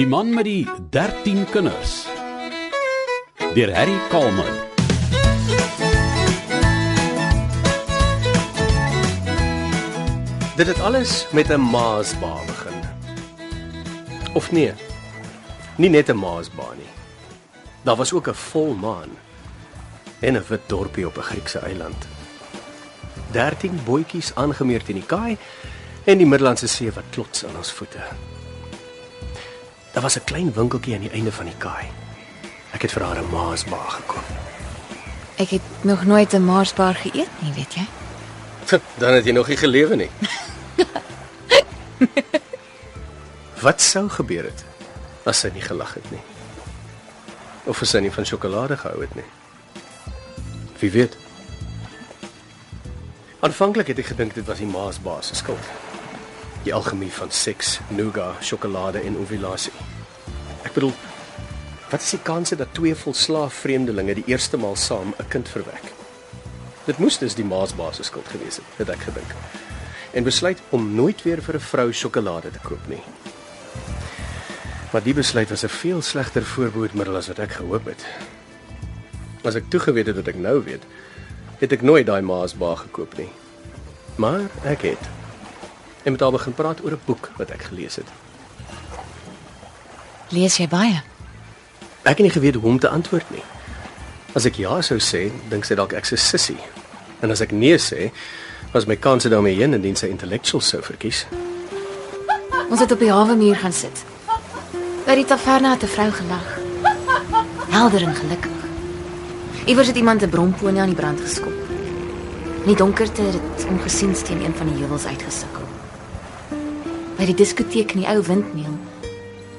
Die man met die 13 kinders. Deur Harry Kalman. Dit het alles met 'n maasba begin. Of nee. Nie net 'n maasba nie. Daar was ook 'n volmaan en 'n wit dorpie op 'n Griekse eiland. 13 bootjies aangemeer teen die kaai en die Middellandse See wat klots aan ons voete. Daar was 'n klein winkeltjie aan die einde van die kaai. Ek het vir haar 'n maasba gekoop. Ek het nog nooit 'n Marsbar geëet nie, weet jy? Dan het jy nog nie gelewe nie. Wat sou gebeur het as sy nie gelag het nie? Of as sy nie van sjokolade gehou het nie? Wie weet. Aanvanklik het ek gedink dit was die maasbaas se skuld. Die algemeen van seks, nougat, sjokolade en ovulasie. Ek bedoel, wat is die kanse dat twee volslaaf vreemdelinge die eerste maal saam 'n kind verwek? Dit moes dus die maasbaas se skuld gewees het, het ek gedink. En besluit om nooit weer vir 'n vrou sjokolade te koop nie. Maar die besluit was 'n veel slegter voorbehoedmiddel as wat ek gehoop het. As ek toegeweet het wat ek nou weet, het ek nooit daai maasbaar gekoop nie. Maar ek het. En met haar begin praat oor 'n boek wat ek gelees het. Lees jy baie? Ek het nie geweet hoe om te antwoord nie. As ek ja sou sê, dink sy dalk ek's 'n sissie. En as ek nee sê, was my kanse daarmee heen indien sy intellectual sou verkies. Ons het op die hawe muur gaan sit. By die taverne het 'n vrou gelag. Helder en gelukkig. Iewers het iemand 'n bromponie aan die brand geskop. In die donkerte het dit ongesiens teen een van die heuwels uitgesukkel. By die diskoteek in die ou windmeel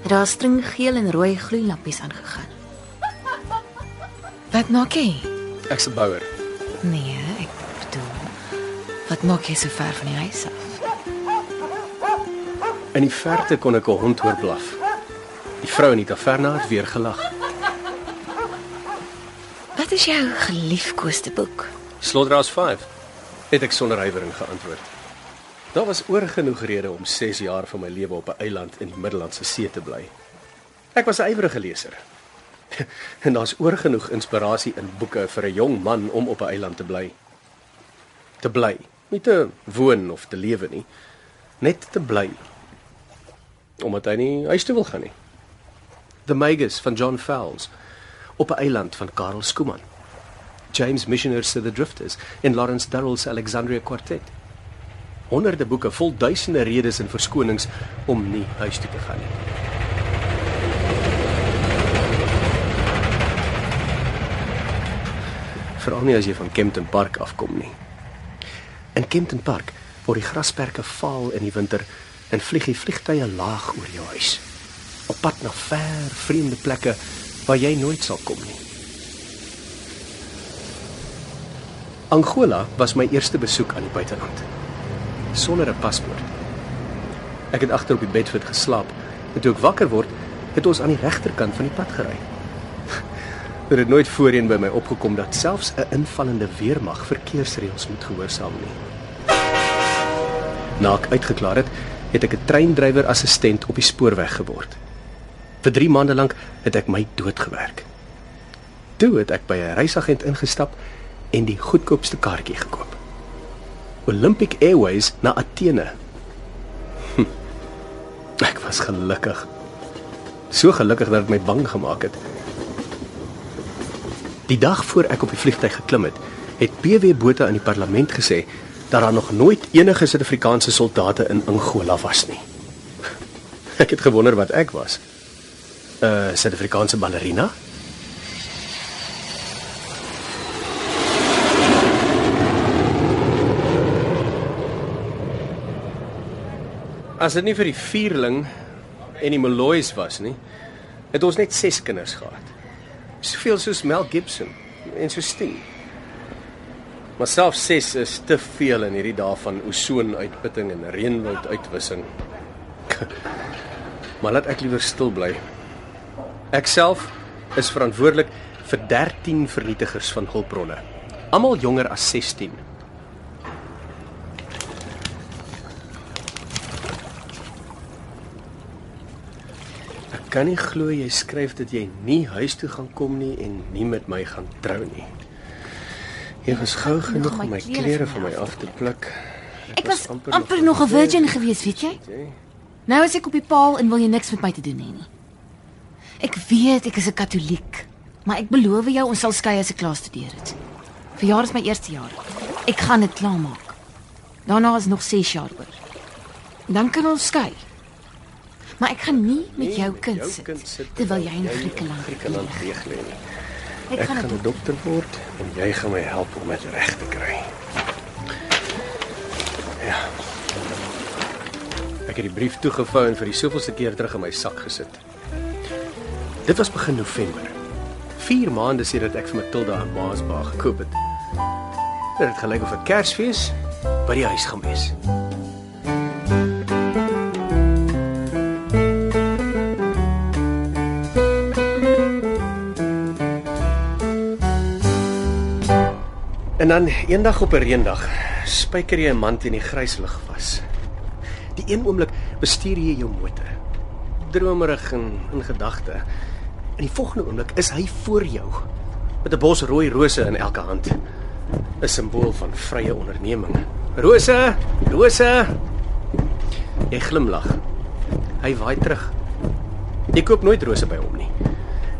het daar 'n string geel en rooi gloeilappies aangegaan. Wat maak jy? Ek's 'n bouer. Nee, ek bedoel, wat maak jy so ver van die huis af? In die verte kon ek 'n hond hoor blaf. Die vrou in die taverne het weer gelag. Wat is jou geliefkoeste boek? Slaughterhouse 5 het ek sonder huiwering geantwoord. Daar was oorgenoeg redes om 6 jaar van my lewe op 'n eiland in die Middellandse See te bly. Ek was 'n ywerige leser. en daar's oorgenoeg inspirasie in boeke vir 'n jong man om op 'n eiland te bly. Te bly, nie te woon of te lewe nie, net te bly. Omdat hy nie huis toe wil gaan nie. The Magus van John Fowles op 'n eiland van Karel Skuman. James Missioners to the Drifters en Lawrence Durrell se Alexandria Quartet. Honderde boeke vol duisende redes en verskonings om nie huis toe te gaan nie. Veral nie as jy van Kempton Park afkom nie. In Kempton Park word die grasperke vaal in die winter en vlieg die vliegtye laag oor jou huis. Op pad na ver, vreemde plekke waar jy nooit sal kom nie. Angola was my eerste besoek aan die buiteland. Sonder 'n paspoort. Ek het agter op die bedfit geslaap en toe ek wakker word, het ons aan die regterkant van die pad gery. Dit het nooit voorheen by my opgekom dat selfs 'n invallende weermag verkeersreëls moet gehoorsaam nie. Na ek uitgeklaar het, het ek 'n treindrywer assistent op die spoorweg geword. Vir 3 maande lank het ek my dood gewerk. Toe het ek by 'n reisagent ingestap en die goedkoopste kaartjie gekoop. Olympic Airways na Athene. Hm. Ek was gelukkig. So gelukkig dat dit my bang gemaak het. Die dag voor ek op die vliegtuig geklim het, het PW Botha in die parlement gesê dat daar nog nooit enige Suid-Afrikaanse soldate in Angola was nie. Ek het gewonder wat ek was. 'n uh, Suid-Afrikaanse ballerina? As dit nie vir die vierling en die Molloys was nie, het ons net 6 kinders gehad. Soveel soos Mel Gibson en so Sting. Maar self 6 is te veel in hierdie dae van ozoonuitputting en reënwoud uitwissing. maar laat ek liewer stil bly. Ek self is verantwoordelik vir 13 vernietigers van hulpbronne. Almal jonger as 16. Kan nie glo jy skryf dat jy nie huis toe gaan kom nie en nie met my gaan trou nie. Jy was gou genoeg om my klere van my af te pluk. Ek was amper nog 'n virgin gewees, weet jy? Nou is ek op die paal en wil jy niks met my te doen hê nie. Ek weet ek is 'n Katoliek, maar ek beloof jou ons sal skei as ek klaar studeer het. Verjaar is my eerste jaar. Ek gaan dit klaarmaak. Daarna is nog 6 jaar oor. Dan kan ons skei. Maar ek gaan nie met jou kind sit terwyl jy in Griekeland leeg lê nie. Ek gaan 'n dokter word en jy gaan my help om dit reg te kry. Ja. Ek het die brief toegevou en vir die soveelste keer terug in my sak gesit. Dit was begin November. 4 maande sedert ek vir Matilda 'n Maasbaar gekoop het. Dit het gelyk of 'n Kersfees by die huis gaan wees. En dan eendag op 'n reendag spyker jy 'n man teen die grys lug vas. Die een oomblik bestuur jy jou motor. Dromerig en in gedagte. En die volgende oomblik is hy voor jou met 'n bos rooi rose in elke hand. 'n Simbool van vrye onderneming. Rose, rose. Jy glimlag. Hy waai terug. Jy koop nooit rose by hom nie.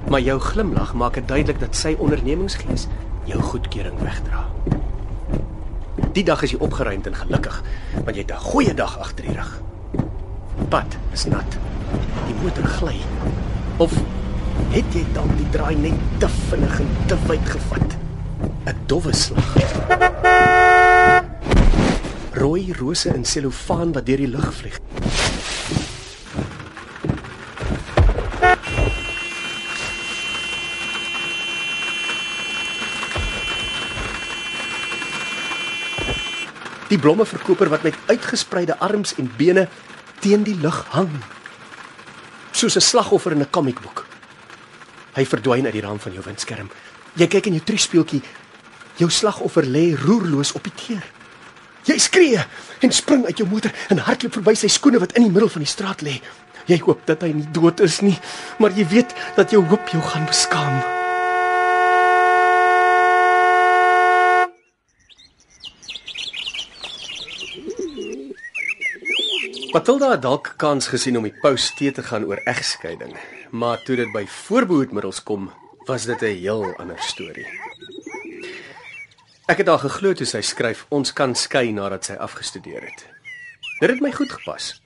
Maar jou glimlag maak dit duidelik dat sy ondernemingsgees jou goedkeuring wegdra. Die dag is jy opgeruimd en gelukkig, want jy het 'n goeie dag agter die rug. Pad is nat. Die motor gly. Of het jy dalk die draai net te vinnig en te wyd gevat? 'n Dowwe slag. Rooi rose in selofaan wat deur die lug vlieg. Die blommeverkoper wat met uitgespreide arms en bene teen die lug hang. Soos 'n slagoffer in 'n komiekboek. Hy verdwyn uit die raam van jou windskerm. Jy kyk in jou triespeeltjie. Jou slagoffer lê roerloos op die teer. Jy skree en spring uit jou motor en hardloop verby sy skoene wat in die middel van die straat lê. Jy hoop dat hy nie dood is nie, maar jy weet dat jou hoop jou gaan beskaam. Matilda het dalk kans gesien om die pos te te gaan oor egskeiding, maar toe dit by voorbehoedmiddels kom, was dit 'n heel ander storie. Ek het haar geglo toe sy skryf ons kan skei nadat sy afgestudeer het. Dit het my goed gepas.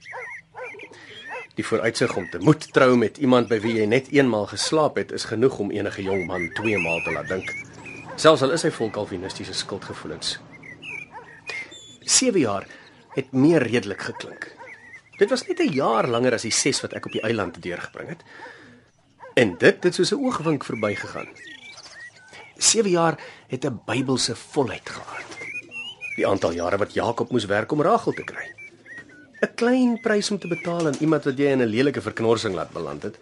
Die vooruitsig om te moet trou met iemand by wie jy net eenmaal geslaap het, is genoeg om enige jong man twee maal te laat dink. Selfs al is hy vol kalvinistiese skuldgevoelens. 7 jaar het meer redelik geklink. Dit was net 'n jaar langer as die 6 wat ek op die eiland deurgebring het. En dit het soos 'n oogwink verbygegaan. 7 jaar het 'n Bybelse volheid gehad. Die aantal jare wat Jakob moes werk om Rachel te kry. 'n Klein prys om te betaal aan iemand wat jy in 'n lelike verknorsing laat beland het.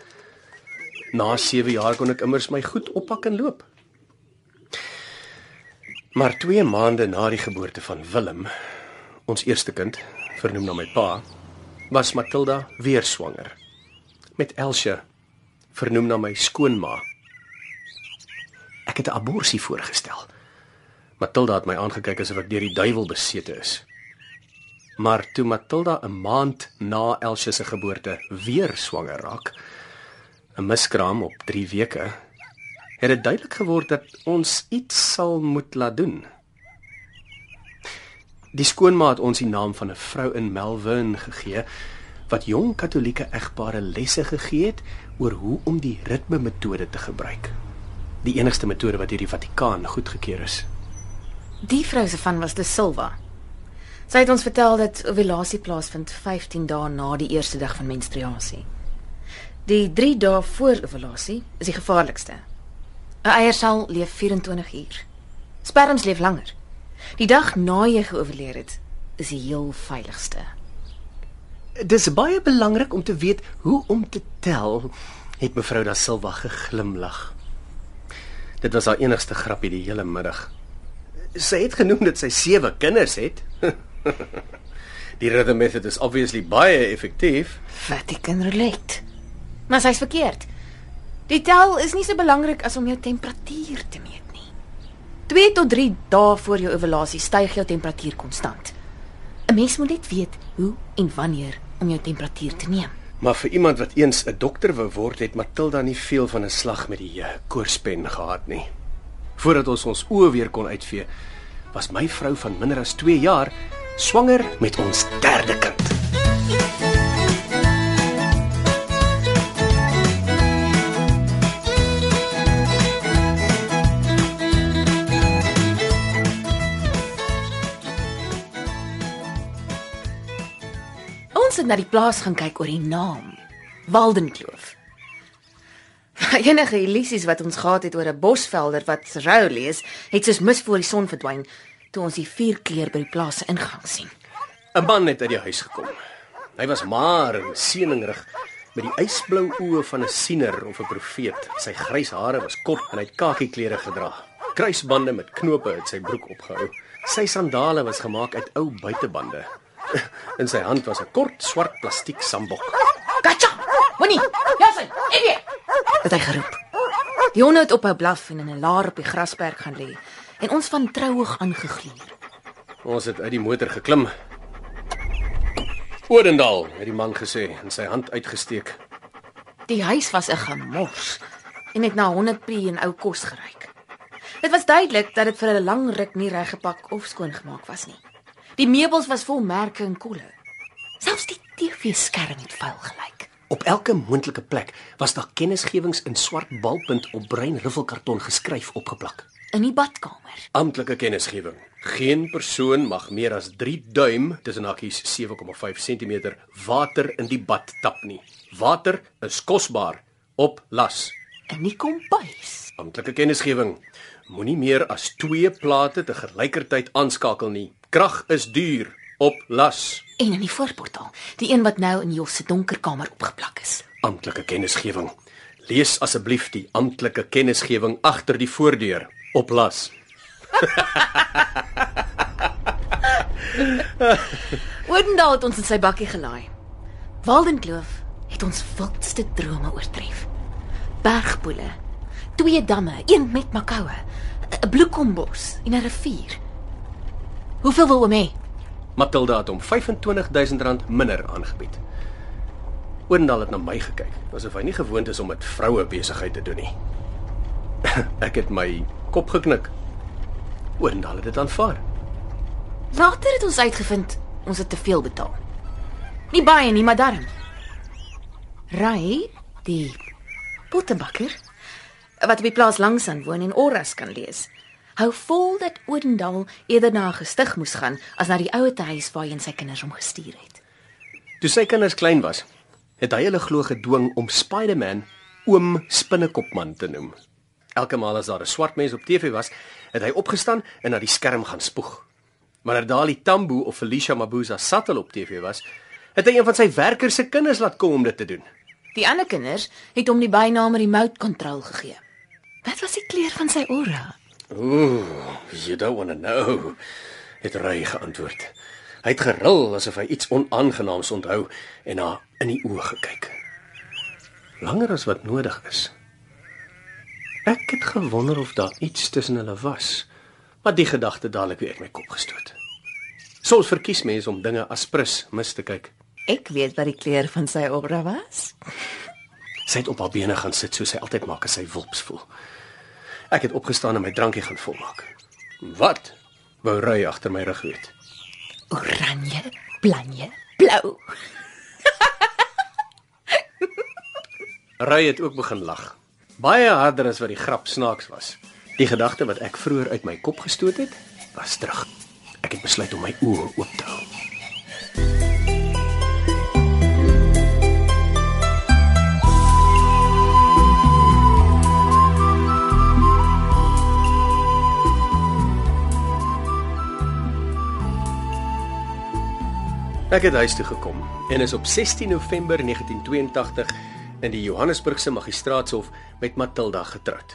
Na 7 jaar kon ek immers my goed oppak en loop. Maar 2 maande na die geboorte van Willem, ons eerste kind, vernoem na my pa, was Matilda weer swanger met Elsie, vernoem na my skoonma. Ek het 'n abortus voorgestel. Matilda het my aangekyk asof ek deur die duiwel besete is. Maar toe Matilda 'n maand na Elsie se geboorte weer swanger raak, 'n miskraam op 3 weke, het dit duidelik geword dat ons iets sal moet laat doen. Die skoonma het ons die naam van 'n vrou in Melbourne gegee wat jong Katolieke egpare lesse gegee het oor hoe om die ritme metode te gebruik. Die enigste metode wat deur die Vatikaan goedgekeur is. Die vrou se van was De Silva. Sy het ons vertel dat ovulasie plaasvind 15 dae na die eerste dag van menstruasie. Die 3 dae voor ovulasie is die gevaarlikste. 'n Eiersel leef 24 uur. Sperms leef langer. Die dag na jy geovuleer het, is die heel veiligste. Dis baie belangrik om te weet hoe om te tel, het mevrou da Silva geglimlag. Dit was haar enigste grappie die hele middag. Sy het genoem dat sy sewe kinders het. die rhythm method is obviously baie effektief. Vatican relate. Maar sy's verkeerd. Die tel is nie so belangrik as om jou temperatuur te meet. 2 tot 3 dae voor jou ovulasie styg jou temperatuur konstant. 'n Mens moet net weet hoe en wanneer om jou temperatuur te neem. Maar vir iemand wat eens 'n dokter wou word, het Matilda nie veel van 'n slag met die eh, koorspen gehad nie. Voordat ons ons oë weer kon uitvee, was my vrou van minder as 2 jaar swanger met ons derde kind. Het na die plaas gaan kyk oor die naam. Waldenkloof. Enige illusies wat ons gehad het oor 'n bosvelder wat rou lees, het soos mis voor die son verdwyn toe ons die vier kleur by die plaas se ingang sien. 'n Man het uit die huis gekom. Hy was maar en seëningrig met die ysblou oë van 'n siener of 'n profeet. Sy grys hare was kort en hy het kakiklere gedra. Kruisbande met knope het sy broek opgehou. Sy sandale was gemaak uit ou buitebande. In sy hand was 'n kort swart plastiek sambok. Gatcha! Moenie. Ja sy. Evie. Het hy geroep. Die honde het ophou blaf en in 'n laar op die grasperk gaan lê en ons van trouig aangegluur. Ons het uit die motor geklim. Odendal, het die man gesê en sy hand uitgesteek. Die huis was 'n gemors en het na hondepie en ou kos geruik. Dit was duidelik dat dit vir 'n lang ruk nie reggepak of skoongemaak was nie. Die meubels was vol merke en kolle. Selfs die TV-skerm het vuil gelyk. Op elke moontlike plek was daar kennisgewings in swart balpunt op bruin riffelkarton geskryf opgeplak. In die badkamer. Amptelike kennisgewing. Geen persoon mag meer as 3 duim, tussen hakkies 7,5 cm water in die bad tap nie. Water is kosbaar. Op las. In die kombuis. Amptelike kennisgewing. Moenie meer as 2 plate te gelykertyd aanskakel nie. Krag is duur. Op las. En in die voorportaal, die een wat nou in Jos se donker kamer opgeplak is. Amptelike kennisgewing. Lees asseblief die amptelike kennisgewing agter die voordeur. Op las. Oudendal het ons in sy bakkie gelaai. Waldenkloof het ons wildste drome oortref. Bergpoele, twee damme, een met makoue, 'n bloekombos en 'n rivier. Hoeveel wil oom hê? Matilda het hom R25000 minder aangebied. Oendal het na my gekyk, asof hy nie gewoond is om met vroue besigheid te doen nie. Ek het my kop geknik. Oendal het dit aanvaar. Later het ons uitgevind ons het te veel betaal. Nie baie nie, maar darm. Ry, die pottebakker wat op die plaas langs aan woon en orras kan lees. Hou vol dat Odendal eerder na 'n gestig moes gaan as na die ouete huis waarheen sy kinders hom gestuur het. Toe sy kinders klein was, het hy hulle glo gedwing om Spider-Man oom Spinnekopman te noem. Elke maal as daar 'n swart mens op TV was, het hy opgestaan en na die skerm gaan spoeg. Wanneer Dali Tambo of Felicia Mabuza Sattel op TV was, het hy een van sy werkers se kinders laat kom om dit te doen. Die ander kinders het hom die bynaam remote control gegee. Wat was die kleur van sy aura? Ooh, you don't want to know. Het Ry geantwoord. Hy het geril asof hy iets onaangenaams onthou en na in die oë gekyk. Langer as wat nodig is. Ek het gewonder of daar iets tussen hulle was, maar die gedagte dadelik weer uit my kop gestoot. Soms verkies mense om dinge as prins mis te kyk. Ek weet wat die kleur van sy aura was. Sy het op haar bene gaan sit soos sy altyd maak as sy wilps voel. Ek het opgestaan en my drankie gaan volmaak. Wat? Wou ry agter my rug weet. Oranje, blanje, blou. Ry het ook begin lag. Baie harder as wat die grap snaaks was. Die gedagte wat ek vroeër uit my kop gestoot het, was terug. Ek het besluit om my oë oop te hou. Ek het huis toe gekom en is op 16 November 1982 in die Johannesburgse Magistraatshof met Matilda getroud.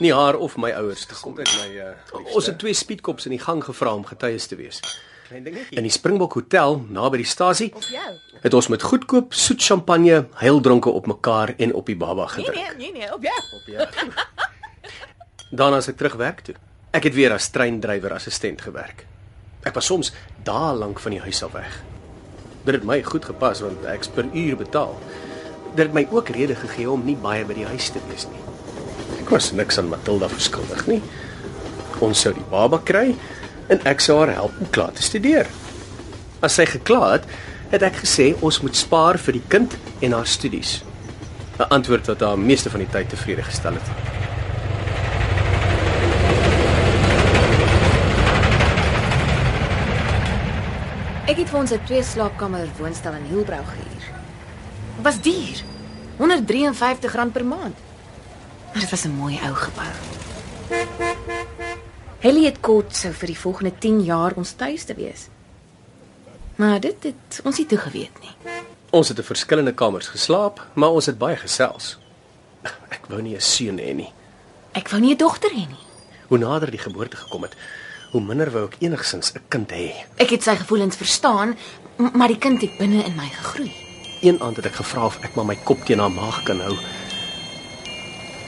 Nie haar of my ouers te kom met my uh, ons het twee speedkops in die gang gevra om getuies te wees. klein dingetjie. In die Springbok Hotel naby die stasie Op jou. het ons met goedkoop soet champagne, heildronke op mekaar en op die baba Nee gedrink. nee, nee nee, op jou. Op ja. Daarna as ek terug werk toe. Ek het weer as treindrywer assistent gewerk. Ek was soms dae lank van die huis af weg. Dit het my goed gepas want ek's per uur betaal. Dit het my ook rede gegee om nie baie by die huis te wees nie. Ek was niks aan Matilda verskuldig nie. Ons sou die baba kry en ek sou haar help om klaar te studeer. As sy gekla het, het ek gesê ons moet spaar vir die kind en haar studies. 'n Antwoord wat haar meeste van die tyd tevrede gestel het. Ek het vir ons 'n twee slaapkamer woonstel in Hielbrau gehuur. Dit was duur. R153 per maand. Maar dit was 'n mooi ou gebou. Elliot Court sou vir die volgende 10 jaar ons tuis te wees. Maar dit het ons nie toegeweet nie. Ons het in verskillende kamers geslaap, maar ons het baie gesels. Ek wou nie 'n seun hê nie. Ek wou nie 'n dogter hê nie. Hoe nader die geboorte gekom het, hoe minder wou ek enigsins 'n kind hê. Ek het sy gevoelens verstaan, maar die kind het binne in my gegroei. Een aand het ek gevra of ek maar my kop teen haar maag kan hou.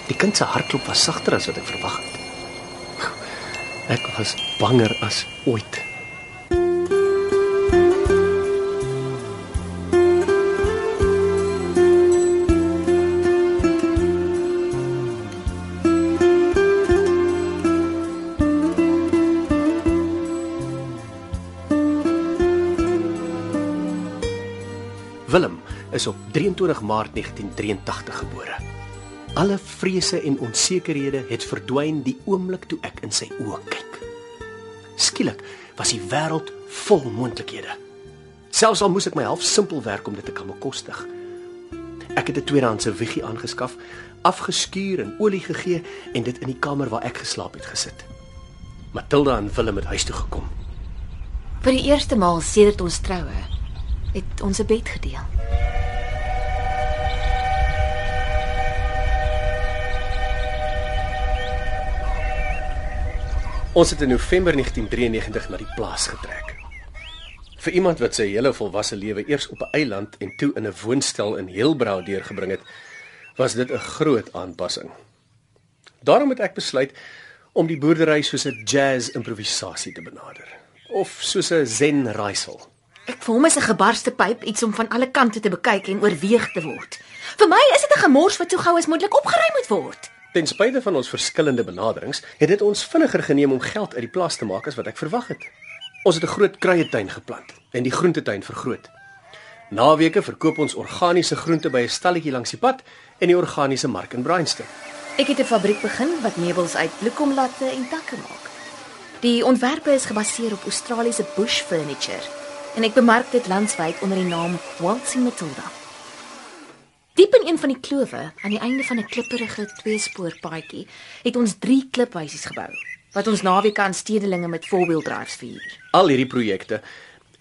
Die kind se hartklop was sagter as wat ek verwag het. Ek was banger as ooit. Is op 23 Maart 1983 gebore. Alle vrese en onsekerhede het verdwyn die oomblik toe ek in sy oë kyk. Skielik was die wêreld vol moontlikhede. Selfs al moes ek my half simpel werk om dit te kan bekostig. Ek het 'n tweedehandse wiggie aangeskaf, afgeskuur en olie gegee en dit in die kamer waar ek geslaap het gesit. Matilda en Willem het huis toe gekom. Vir die eerste maal sedert ons troue het ons 'n bed gedeel. Ons het in November 1993 na die plaas getrek. Vir iemand wat sy hele volwasse lewe eers op 'n eiland en toe in 'n woonstel in Heilbrau deurgebring het, was dit 'n groot aanpassing. Daarom het ek besluit om die boerdery soos 'n jazz improvisasie te benader of soos 'n zen raaisel. Ek vir hom is 'n gebarste pyp iets om van alle kante te bekyk en oorweeg te word. Vir my is dit 'n gemors wat so gou as moontlik opgeruim moet word. Ten spyte van ons verskillende benaderings, het dit ons vinniger geneem om geld uit die plaas te maak as wat ek verwag het. Ons het 'n groot kruietuin geplant en die groentetuin vergroot. Naweke verkoop ons organiese groente by 'n stalletjie langs die pad en die organiese mark in Bryanston. Ek het 'n fabriek begin wat meubels uit bloekomlatte en takke maak. Die ontwerpe is gebaseer op Australiese bush furniture en ek bemark dit landwyd onder die naam Waltzing Matilda. Diep in een van die klowe, aan die einde van 'n klipperige tweespoorpaadjie, het ons 3 kliphuisies gebou wat ons naweke aan stedelinge met four-wheel drives vier. Al hierdie projekte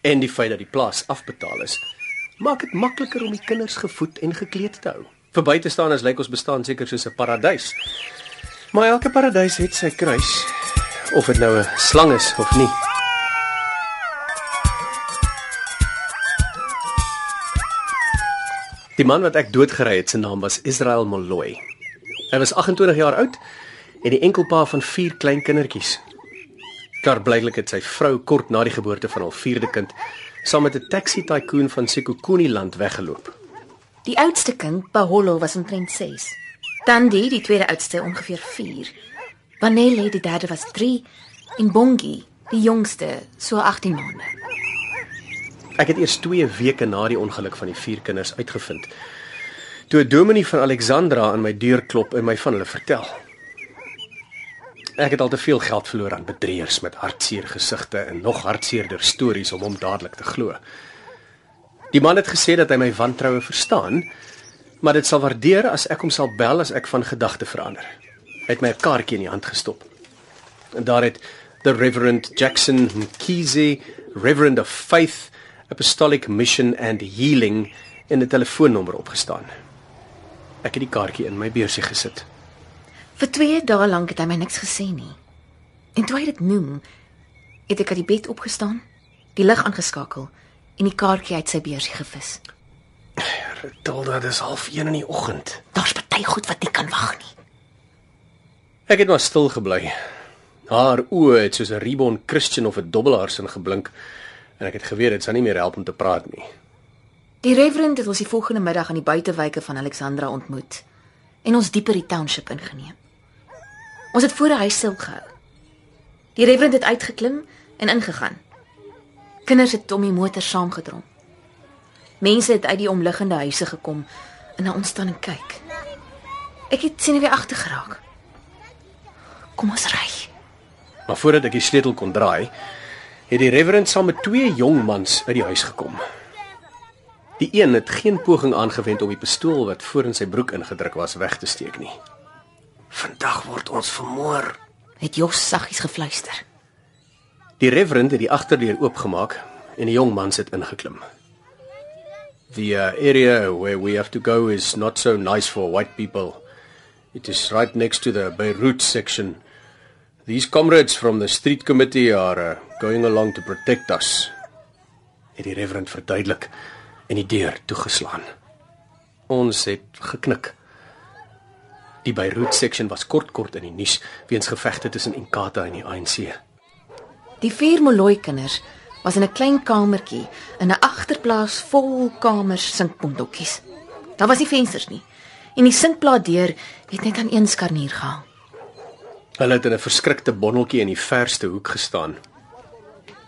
en die feit dat die plaas afbetaal is, maak dit makliker om die kinders gevoed en gekleed te hou. Vir buitestaanders lyk ons bestaan seker soos 'n paradys. Maar elke paradys het sy kruis, of dit nou 'n slang is of nie. Die man wat ek doodgery het, se naam was Israel Molloy. Hy was 28 jaar oud en die enkelpa van 4 klein kindertjies. Klaar blyklik het sy vrou kort na die geboorte van hul vierde kind saam met 'n taxi tycoon van Sekhukhune land weggeloop. Die oudste kind, Baholo, was omtrent 6. Tandi, die tweede oudste, ongeveer 4. Vanelle, die derde was 3 en Bongi, die jongste, so 18 maande. Ek het eers 2 weke na die ongeluk van die vier kinders uitgevind. Toe 'n dominee van Alexandra aan my deur klop en my van hulle vertel. Ek het al te veel geld verloor aan bedrieërs met hartseer gesigte en nog hartseerder stories om hom dadelik te glo. Die man het gesê dat hy my wantroue verstaan, maar dit sal waardeer as ek hom sal bel as ek van gedagte verander. Hy het my 'n kaartjie in die hand gestop. En daar het the Reverend Jackson Mkhize, Reverend of Faith, Apostolic Mission and Healing en 'n telefoonnommer opgestaan. Ek het die kaartjie in my beursie gesit. Vir 2 dae lank het hy my niks gesê nie. En toe hy dit noem, het ek uit die bed opgestaan, die lig aangeskakel en die kaartjie uit sy beursie gevis. Tilda, dis half 1 in die oggend. Daar's party goed wat nie kan wag nie. Ek het maar stil gebly. Haar oë het soos 'n reborn Christian of 'n dobbelaarsin geblink en ek het geweet dit sou nie meer help om te praat nie. Die reverend het ons die volgende middag aan die buitewyke van Alexandra ontmoet en ons dieper die township ingeneem. Ons het voor 'n huis stil gehou. Die reverend het uitgeklim en ingegaan. Kinders het om die motor saamgedrom. Mense het uit die omliggende huise gekom en na ons staan en kyk. Ek het sien weer agter geraak. Kom ons ry. Maar voordat ek die sleutel kon draai, het die reverend saam met twee jong mans uit die huis gekom. Die een het geen poging aangewend om die pistool wat voor in sy broek ingedruk was weg te steek nie. Vandag word ons vermoor. Het Jos saggies gefluister. Die reverend het die agterdeur oopgemaak en die jong man sit ingeklim. The uh, area where we have to go is not so nice for white people. It is right next to the Beirut section. These comrades from the street committee are uh, going along to protect us. Het die reverend verduidelik en die deur toegeslaan. Ons het geknik. Die Beirut section was kort kort in die nuus weens gevegte tussen Inkatha en die ANC. Die vier Moloi kinders was in 'n klein kamertjie in 'n agterplaas vol kamers sinkpondokkies. Daar was nie vensters nie en die sinkplaatdeur het net aan een skarnier gehang. Hulle het in 'n verskrikte bondeltjie in die verste hoek gestaan.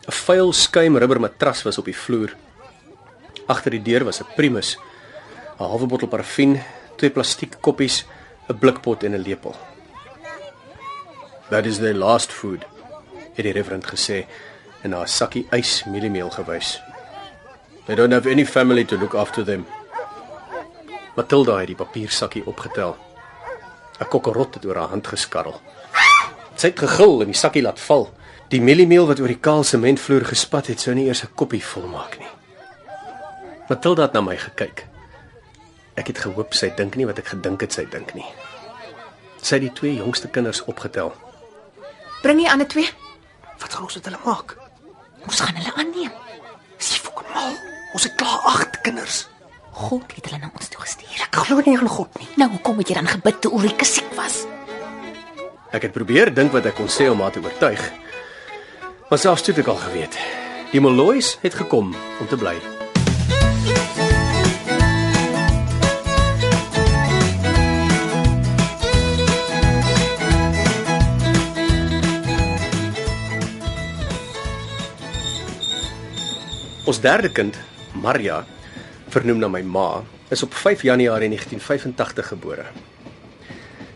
'n Vuil skuim rubber matras was op die vloer. Agter die deur was 'n primus, 'n halwe bottel parafien, twee plastiek koppies, 'n blikpot en 'n lepel. That is their last food, het die reverend gesê en na 'n sakkie ys mieliemeel gewys. They don't have any family to look after them. Matilda het die papiersakkie opgetel. 'n Kokkerot het oor haar hand geskarrel. Sy het gegil en die sakkie laat val. Die mieliemeel wat oor die kaal sementvloer gespat het, sou nie eers 'n koppie volmaak nie. Matilda het na my gekyk. Ek het gehoop sy dink nie wat ek gedink het sy dink nie. Sy het die twee jongste kinders opgetel. Bring die ander twee. Wat gaan ons met hulle maak? Ons gaan hulle aanneem. Dis jy fucking mal. Ons het klaar 8 kinders. God het hulle na ons toe gestuur. Ek glo nie aan God nie. Nou hoekom het jy dan gebid toe Ulrike siek was? Ek het probeer dink wat ek kon sê om haar te oortuig. Maar selfs toe het ek al geweet. Die Molois het gekom om te bly. Ons derde kind, Maria, vernoem na my ma, is op 5 Januarie 1985 gebore.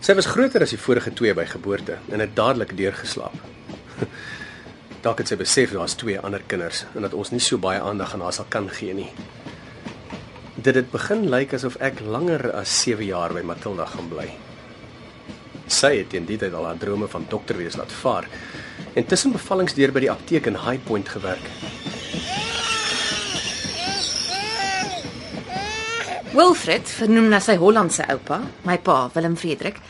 Sy was groter as die vorige twee by geboorte en het dadelik deurgeslaap. Dalk het sy besef daar's twee ander kinders en dat ons nie so baie aandag aan haar sal kan gee nie. Dit het begin lyk asof ek langer as 7 jaar by Matilda gaan bly. Sy het teen die tyd al haar drome van dokter wees laat vaar en tussen bevallings deur by die apteek in High Point gewerk. Wilfred, vernoem na sy Hollandse oupa, my pa, Willem Frederik,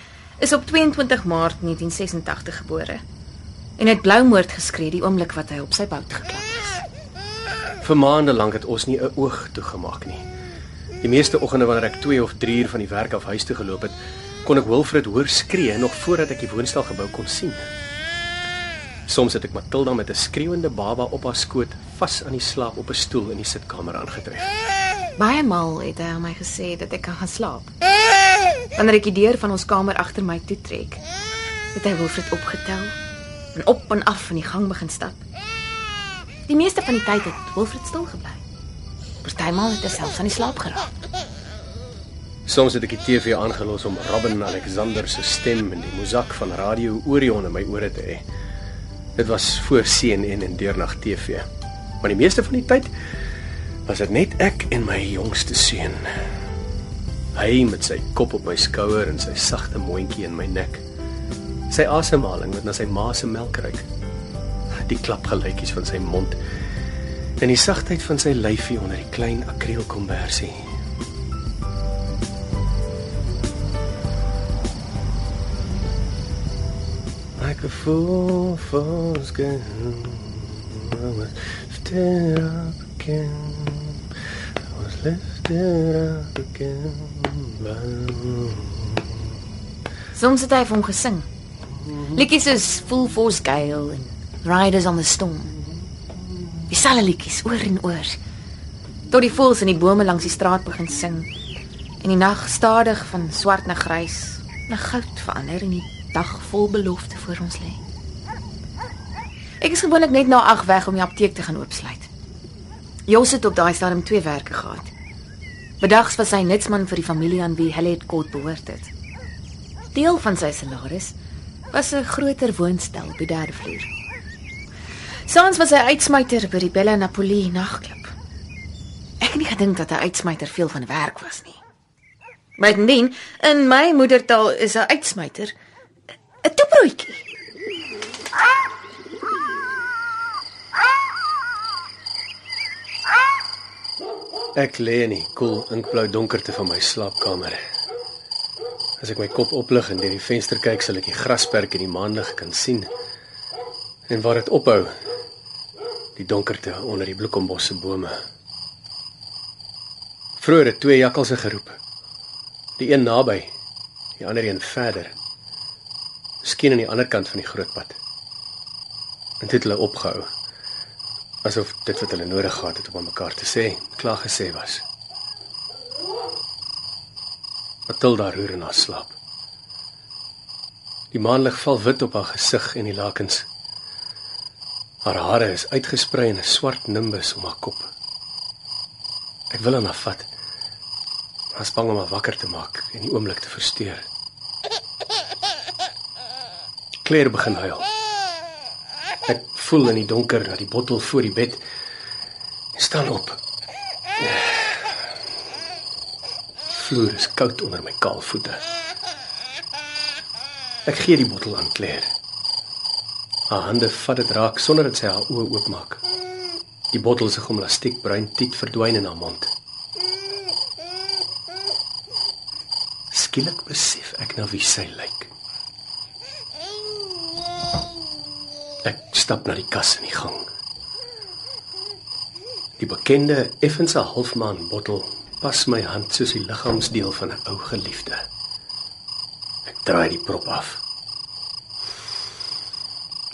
is op 22 Maart 1986 gebore en het bloumoord geskree die oomblik wat hy op sy bout geklap is. Vir maande lank het ons nie 'n oog toegemaak nie. Die meeste oggende wanneer ek 2 of 3 uur van die werk af huis toe geloop het, kon ek Wilfred hoor skree nog voordat ek die woonstelgebou kon sien. Soms het ek Matilda met 'n skreeuende baba op haar skoot vas aan die slaap op 'n stoel in die sitkamer aangetref. Baie maal het hy aan my gesê dat ek kan gaan slaap. Wanneer ek die deur van ons kamer agter my toetrek, het hy Wilfred opgetel en op en af in die gang begin stap. Die meeste van die tyd het Wilfred stil gebly. Partymal het hy selfs aan die slaap geraak. Soms het ek die TV aangelos om Robin Alexander se stem en die musiek van Radio Orion in my ore te hê. Dit was voor CNN en deurnag TV. Maar die meeste van die tyd was dit net ek en my jongste seun. Hy met sy kop op my skouer en sy sagte mondjie in my nek. Sy asemhaling wat na sy ma se melk ruik. Die klapgeluitjies van sy mond en die sagtheid van sy lyfie onder die klein akrielkombersie. Like a fool for skin. I was lifted up again. I was lifted up again. by- Soms het hy vir hom gesing. Liedjies soos Full Force Gale en Riders on the Storm. Dieselfde liedjies oor en oor. Tot die voëls in die bome langs die straat begin sing en die nag stadig van swart na grys na goud verander en die dag vol belofte voor ons lê. Ek is gewoonlik net na 8 weg om die apteek te gaan oopsluit. Jos het op daai stadium twee werke gehad. Bedags was hy netsman vir die familie aan wie Hellet kort behoort het. Deel van sy salaris was 'n groter woonstel op die derde vloer. Saans was hy uitsmyter by die Bella Napoli nagklub. Ek het nie gedink dat 'n uitsmyter veel van werk was nie. Bovendien, in my moedertaal is 'n uitsmyter 'n toebroodjie. Ek lê in die koel inkblou donkerte van my slaapkamer. As ek my kop oplig en deur die venster kyk, sal ek die grasperk in die maanlig kan sien. En waar dit ophou, die donkerte onder die bloekombosse bome. Vroeger het twee jakkalse geroep. Die een naby, die ander een verder. Miskien aan die ander kant van die groot pad. En dit het hulle opgehou asof dit wat hulle nodig gehad het om aan mekaar te sê, klaar gesê was. Matilda roer in haar slaap. Die maanlig val wit op haar gesig en die lakens. Haar hare is uitgesprei in 'n swart nimbus om haar kop. Ek wil aan haar vat. Maar is bang om haar wakker te maak en die oomblik te versteur. Claire begin huil. Ek voel in die donker na die bottel voor die bed. En staan op. Vloer is koud onder my kaal voete. Ek gee die bottel aan Claire. Haar hande vat dit raak sonder dat sy haar oë oopmaak. Die bottel se gomlastiekbruin tiet verdwyn in haar mond. Skielik besef ek na wie sy lyk. Ek stap na die kas in die gang. Die bekende effense halfmaan bottel pas my hand soos die liggaamsdeel van 'n ou geliefde. Ek draai die prop af.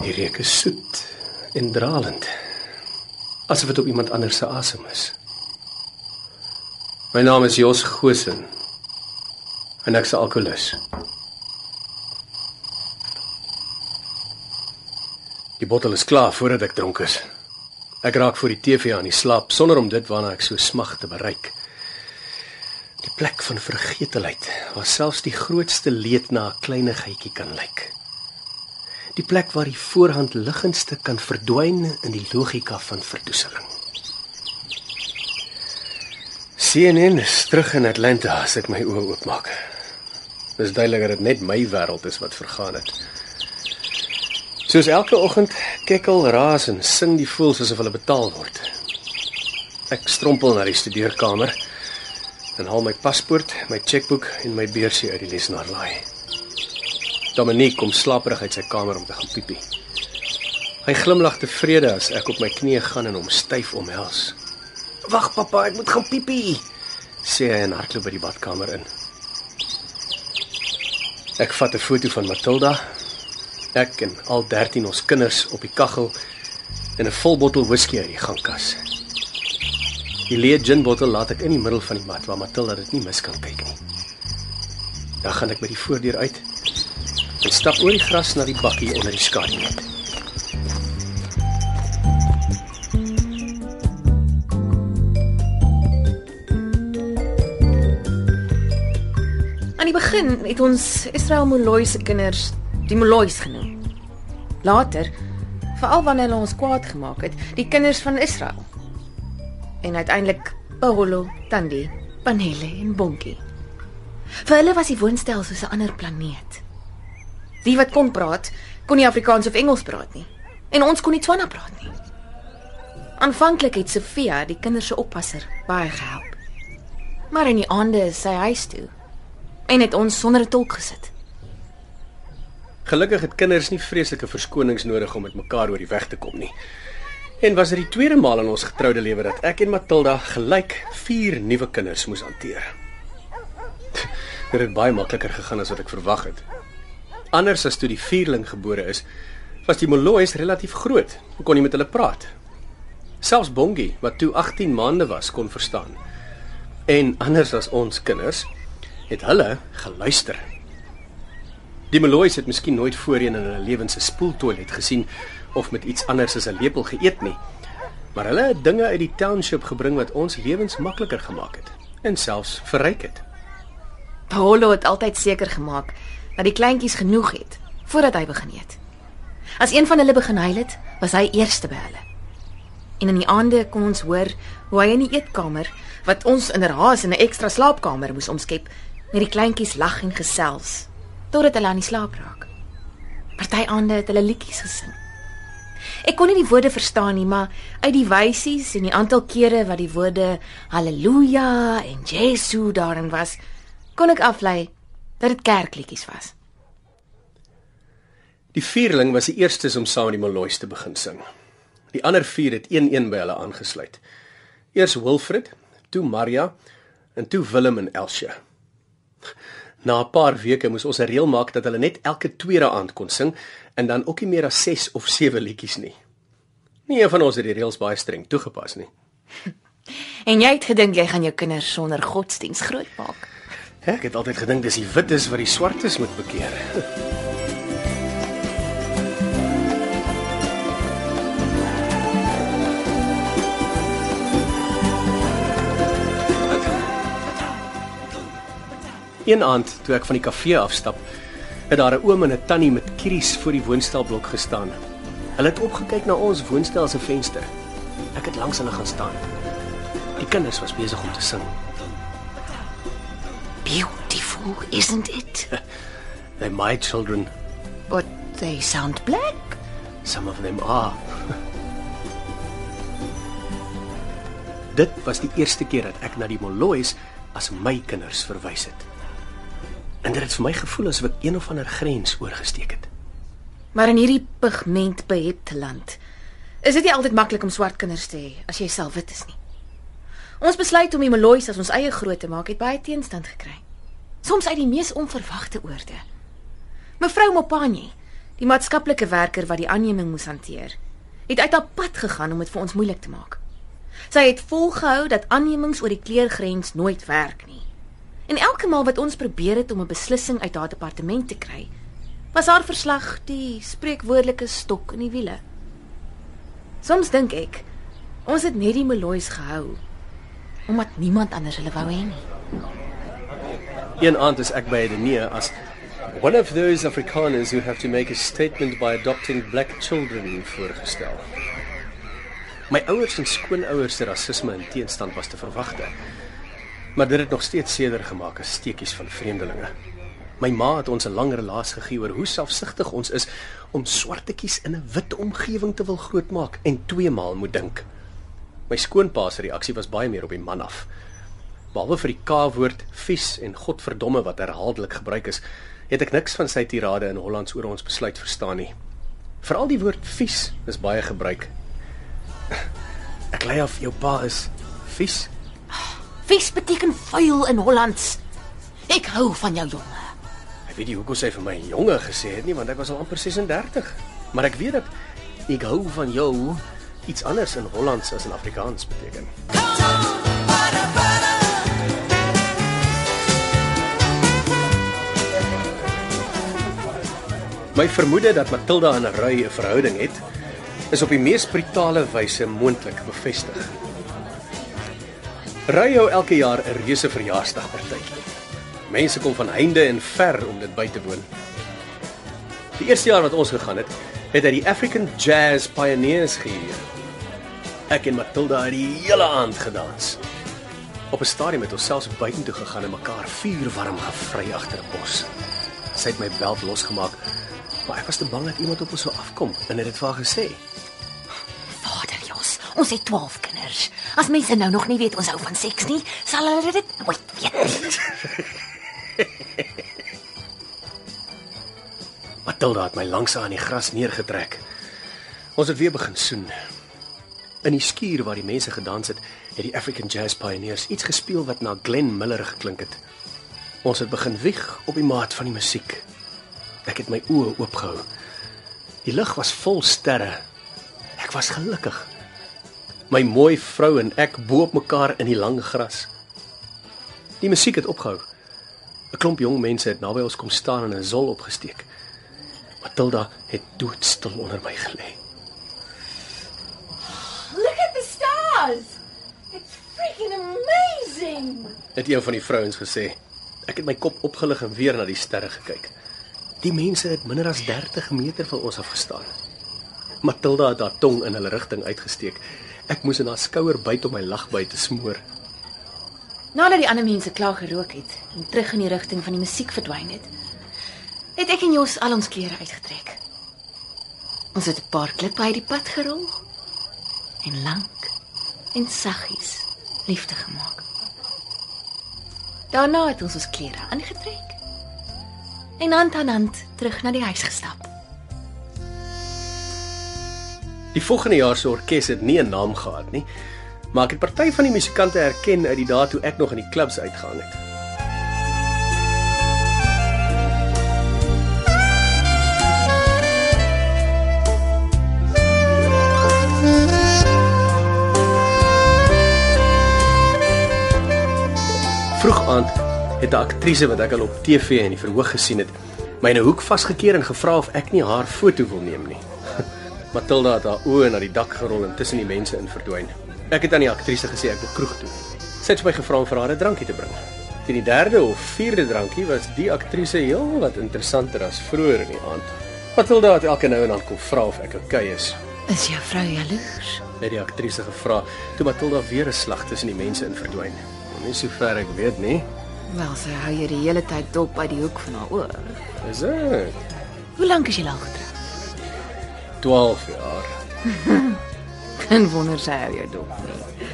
Die reuk is soet en dralend. Asof dit op iemand anders se asem is. My naam is Jos Gosen. En ek's 'n alkolikus. Die bottel is klaar voordat ek dronk is. Ek raak voor die TV aan die slaap sonder om dit waarna ek so smag te bereik. Die plek van vergetelheid waar selfs die grootste leed na 'n kleinigheidjie kan lyk. Die plek waar die voorhand liggendste kan verdwyn in die logika van verdoeseling. CNN is terug in Atlanta as ek my oë oopmaak. Dis duidelik dat dit net my wêreld is wat vergaan het. Soos elke oggend kekkel, raas en sing die voëls asof hulle betaal word. Ek strompel na die studeerkamer en haal my paspoort, my chequeboek en my beursie uit die lesenaarlaai. Dominique kom slaperig uit sy kamer om te gaan piepie. Hy glimlag tevrede as ek op my knieë gaan en hom styf omhels. "Wag pappa, ek moet gaan piepie," sê hy en hardloop by die badkamer in. Ek vat 'n foto van Matilda ek en al 13 ons kinders op die kaggel en 'n vol bottel whisky uit die gangkas. Die leë gin bottel laat ek in die middel van die mat waar Matilda dit nie mis kan kyk nie. Dan gaan ek by die voordeur uit en stap oor die gras na die bakkie onder die skaduwet. Aan die begin het ons Israel Moloi se kinders die Molois genoem. Later, veral wanneer hulle ons kwaad gemaak het, die kinders van Israel. En uiteindelik Paolo, Tandi, Panele en Bonkie. Vir hulle was die woonstel soos 'n ander planeet. Die wat kon praat, kon nie Afrikaans of Engels praat nie. En ons kon nie Tswana praat nie. Aanvanklik het Sofia, die kinders se oppasser, baie gehelp. Maar in die aande is sy huis toe en het ons sonder 'n tolk gesit. Gelukkig het kinders nie vreeslike verskonings nodig om met mekaar oor die weg te kom nie. En was dit die tweede maal in ons getroude lewe dat ek en Matilda gelyk 4 nuwe kinders moes hanteer. Dit het baie makliker gegaan as wat ek verwag het. Anders as toe die vierling gebore is, was die Molois relatief groot. Ek kon nie met hulle praat. Selfs Bongie, wat toe 18 maande was, kon verstaan. En anders as ons kinders, het hulle geluister. Die Molois het miskien nooit voorheen in hulle lewens 'n spoeltoilet gesien of met iets anders as 'n lepel geëet nie. Maar hulle het dinge uit die township gebring wat ons lewens makliker gemaak het en selfs verryk het. Paolo het altyd seker gemaak dat die kleintjies genoeg het voordat hy begin eet. As een van hulle begin huil het, was hy eerste by hulle. En in die aande kon ons hoor hoe hy in die eetkamer, wat ons inderhaas in 'n ekstra slaapkamer moes omskep, met die kleintjies lag en gesels totdat hulle aan die slaap raak. Party aande het hulle liedjies gesing. Ek kon nie die woorde verstaan nie, maar uit die wysies en die aantal kere wat die woorde haleluja en Jesu daarin was, kon ek aflei dat dit kerkliedjies was. Die vierling was die eerstes om saam die Molois te begin sing. Die ander vier het een-een by hulle aangesluit. Eers Wilfred, toe Maria en toe Willem en Elsie. Na 'n paar weke moes ons 'n reël maak dat hulle net elke tweede aand kon sing en dan ook nie meer as 6 of 7 liedjies nie. Nie een van ons het die reëls baie streng toegepas nie. En jy het gedink jy gaan jou kinders sonder godsdiens grootmaak. Ek het altyd gedink dis die wites wat die swartes moet bekeer. Een aand toe ek van die kafee afstap, het daar 'n oom en 'n tannie met kieries voor die woonstelblok gestaan. Hulle het opgekyk na ons woonstel se venster. Ek het langs hulle gaan staan. Die kinders was besig om te sing. Beautiful, isn't it? They're my children. But they sound black. Some of them are. Dit was die eerste keer dat ek na die Molois as my kinders verwys het. En dit het vir my gevoel asof ek een of ander grens oorgesteek het. Maar in hierdie pigmentbehepte land is dit nie altyd maklik om swart kinders te hê as jy self wit is nie. Ons besluit om die Molois as ons eie groot te maak het baie teenstand gekry. Soms uit die mees onverwagte oorde. Mevrou Mopani, die maatskaplike werker wat die aanneming moes hanteer, het uit haar pad gegaan om dit vir ons moeilik te maak. Sy het volgehou dat aannemings oor die kleurgrens nooit werk nie. En elke maal wat ons probeer het om 'n beslissing uit haar departement te kry, was haar verslag die spreekwoordelike stok in die wiele. Soms dink ek, ons het net die Molois gehou omdat niemand anders hulle wou hê nie. Een aand is ek by Edenee as one of those Afrikaners who have to make a statement by adopting black children voorgestel. My ouers en skoonouers se rasisme en teenstand was te verwagte. Maar dit het nog steeds seerder gemaak as steekies van vreemdelinge. My ma het ons 'n lang relaas gegee oor hoe selfsugtig ons is om swartetjies in 'n wit omgewing te wil grootmaak en twee maal moet dink. My skoonpa se reaksie was baie meer op die man af. Behalwe vir die K-woord vies en godverdomme wat herhaaldelik gebruik is, het ek niks van sy tirade in Hollands oor ons besluit verstaan nie. Veral die woord vies is baie gebruik. Ek lei af jou pa is vies. Vies beteken vuil in Hollands. Ek hou van jou jonge. Ek weet nie hoekom sy vir my jonge gesê het nie, want ek was al amper 36. Maar ek weet dat ek hou van jou iets anders in Hollands as in Afrikaans beteken. My vermoede dat Matilda en Ray 'n verhouding het, is op die mees brutale wyse moontlik bevestig. Ry hou elke jaar 'n reuse verjaarsdagpartytjie. Mense kom van heinde en ver om dit by te woon. Die eerste jaar wat ons gegaan het, het hy die African Jazz Pioneers gehuur. Ek en Matilda het die hele aand gedans. Op 'n stadium het ons selfs buitentoe gegaan en mekaar vuurwarm gevry agter 'n bos. Sy het my beld losgemaak, maar ek was te bang dat iemand op ons sou afkom en het dit vir haar gesê. Ons het 12 kinders. As mense nou nog nie weet ons hou van seks nie, sal hulle dit nooit weet. Matilda het my langs haar in die gras neergetrek. Ons het weer begin soen. In die skuur waar die mense gedans het, het die African Jazz Pioneers iets gespeel wat na Glenn Miller geklink het. Ons het begin wieg op die maat van die musiek. Ek het my oë oopgehou. Die lug was vol sterre. Ek was gelukkig. My mooi vrou en ek bo op mekaar in die lang gras. Die musiek het opgehou. 'n Klomp jong mense het naby ons kom staan en 'n zol opgesteek. Matilda het doodstil onder my gelê. Look at the stars. It's freaking amazing. Het een van die vrouens gesê. Ek het my kop opgelig en weer na die sterre gekyk. Die mense het minder as 30 meter van ons af gestaan. Matilda het haar tong in hulle rigting uitgesteek. Ek moes in haar skouer byt om my lagbyt te smoor. Nadat die ander mense klaar gerook het en terug in die rigting van die musiek verdwyn het, het ek en Jos al ons klere uitgetrek. Ons het 'n paar klippe uit die pad gerol en lank en saggies liefde gemaak. Daarna het ons ons klere aangetrek en hand aan hand terug na die huis gestap. Die volgende jaar se orkes het nie 'n naam gehad nie, maar ek het party van die musikante herken uit die dae toe ek nog in die klubs uitgehang het. Vroeg aand het 'n aktrise wat ek al op TV in die verhoog gesien het, my in 'n hoek vasgekeer en gevra of ek nie haar foto wil neem nie. Matilda het haar oë na die dak gerol en tussen die mense in verdwyn. Ek het aan die aktrise gesê ek wil kroeg toe. Sy het my gevra om vir haar 'n drankie te bring. Teen die derde of vierde drankie was die aktrise heel wat interessanter as vroeër in die aand. Matilda het elke nou en dan kom vra of ek oukei okay is. Is jou vrou jaloers? Het die aktrise gevra toe Matilda weer 'n slag tussen die mense in verdwyn. Nie sover ek weet nie. Wel, sy hou jy die hele tyd dop uit die hoek van haar oor. Is dit Hoe lank is jy al getroud? 12 jaar? Geen wonder sy hou jou dop nie.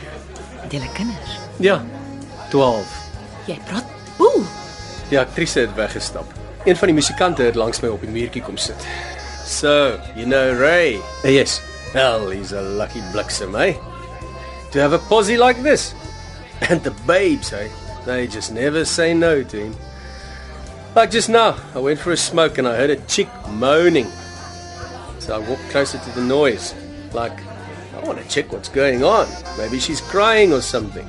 Julle kinders. Ja, 12. Jy praat. Ooh, Die aktrise het weggestap. Een van die musikante het langs my op die muurtjie kom sit. So, you know Ray? Uh, yes. Well, he's a lucky bliksem, eh? To have a posse like this. And the babes, eh? They just never say no to him. Like just now, I went for a smoke and I heard a chick moaning. So I walked closer to the noise. Like, I want to check what's going on. Maybe she's crying or something.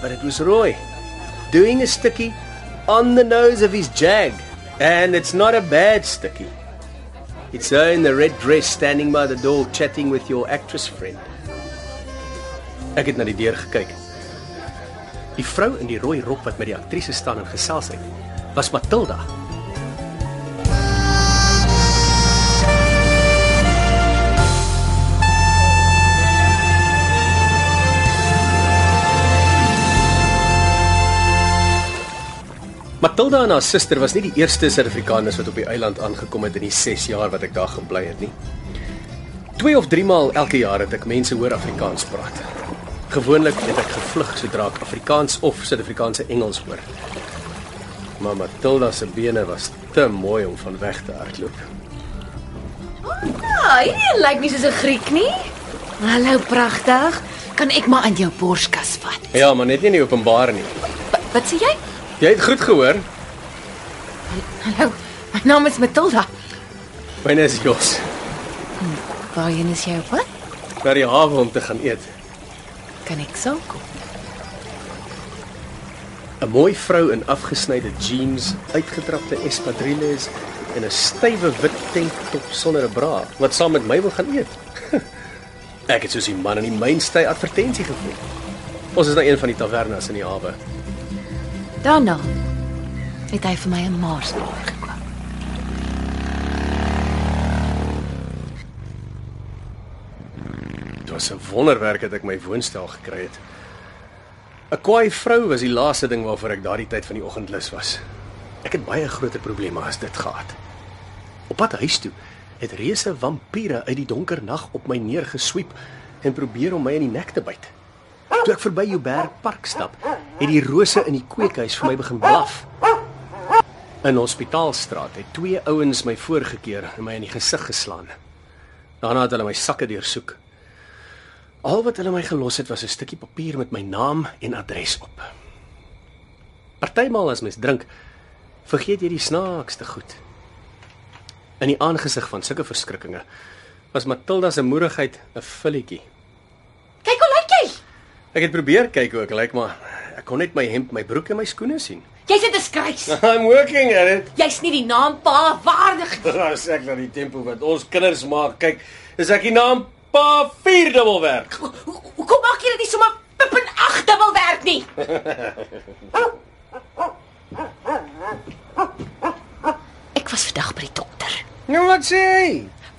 But it was Roy doing a sticky on the nose of his jag. And it's not a bad sticky. It's her in the red dress standing by the door chatting with your actress friend. Ek het na die deur gekyk. Die vrou in die rooi rok wat met die aktrise staan en gesels het, was Matilda. Matilda en haar suster was nie die eerste Suid-Afrikaners wat op die eiland aangekom het in die 6 jaar wat ek daar gebly het nie. Twee of drie maal elke jaar het ek mense hoor Afrikaans praat. Gewoonlik het ek gevlug sodra ek Afrikaans of Suid-Afrikaanse Engels hoor. Maar Matilda se bene was te mooi om van weg te hardloop. ah, jy lyk nie soos 'n Griek nie. Hallo pragtig. Kan ek maar aan jou borskas vat? Ja, maar net nie in die openbaar nie. Wat, wat sê jy? Jy het goed gehoor. Hallo. My naam is Matilda. Myne is Jos. Waarheen is jy op pad? Na die hawe om te gaan eet. Kan ek sou kom? 'n Mooi vrou in afgesnyde jeans, uitgetrapte espadrilles en 'n stywe wit tanktop sonder 'n bra wat saam met my wil gaan eet. Ek het soos die man in die mainstay advertensie gevoel. Ons is na een van die tavernas in die hawe. Daarna het hy vir my 'n marsboer gekoop. Dit was 'n wonderwerk dat ek my woonstel gekry het. 'n Kwaai vrou was die laaste ding waarvoor ek daardie tyd van die oggend lus was. Ek het baie groter probleme as dit gehad. Op pad huis toe het reuse vampiere uit die donker nag op my neergesweep en probeer om my in die nek te byt. Toe ek verby Joubert Park stap, het die rose in die kweekhuis vir my begin blaf. In Hospitaalstraat het twee ouens my voorgekeer en my in die gesig geslaan. Daarna het hulle my sakke deursoek. Al wat hulle my gelos het was 'n stukkie papier met my naam en adres op. Partymal as mens drink, vergeet jy die snaakste goed. In die aangesig van sulke verskrikkinge was Matilda se moedigheid 'n filletjie. Kyk hoe lyk jy? Ek het probeer kyk hoe ek lyk, maar ek kon net my hemp, my broek en my skoene sien. Jy's 'n disgrace. I'm working at it. Jy's nie die naam pa waardig nie. As ek na die tempo wat ons kinders maak, kyk, is ek die naam pa vierdubbel werk. Ho- ho- Hoekom maak jy dit nie sommer pippen ag dubbel werk nie? Ek was vandag by die dokter. Nou wat sê hy?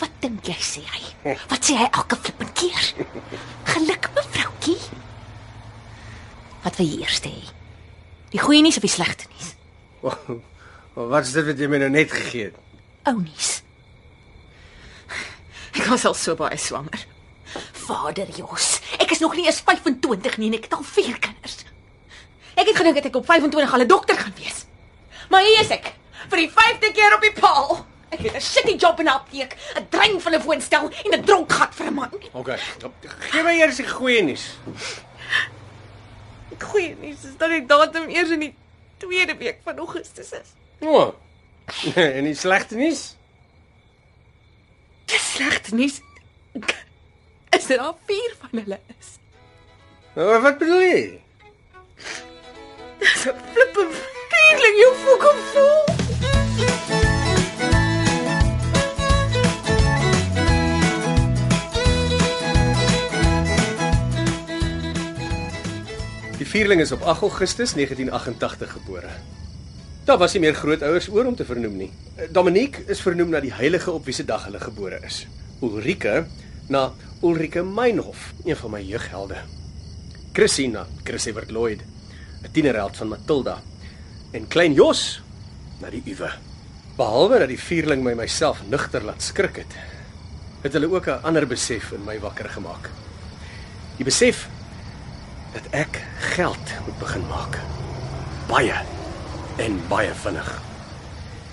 Wat dink jy sê hy? Wat sê hy elke flippend keer? Geluk mevroukie. Wat jy eers hê? Die goeie nuus of die slegte nuus? Wat is dit wat jy my nou net gegee het? Ou nuus. Ek was al so baie swanger. Vader Jos, ek is nog nie eens 25 nie en ek het al 4 kinders. Ek het gedink ek op 25 al 'n dokter gaan wees. Maar hier is ek, vir die 5de keer op die paal. Ek het 'n shitty job in 'n apteek, 'n drein van 'n woonstel en 'n dronkgat vir 'n man. Okay. Gee my eers die goeie nuus. Goeie nuus is dat die datum eers in die tweede week van Augustus is. O. Oh. en die slegte nuus? Dis slegte nuus. Is dit al 4 van hulle is? Nou, wat bedoel jy? Dis 'n flippe feeling jy fucking voel. Vierling is op 8 Augustus 1988 gebore. Daar was nie meer grootouers oor om te vernoem nie. Eh, Dominique is vernoem na die heilige op wie se dag hulle gebore is. Ulrike na Ulrike Meinhof, een van my jeughelde. Chrissy na Chris Evert Lloyd, 'n tienerheld van Matilda. En klein Jos na die Uwe. Behalwe dat die vierling my myself nugter laat skrik het, het hulle ook 'n ander besef in my wakker gemaak. Die besef dat ek geld moet begin maak. Baie en baie vinnig.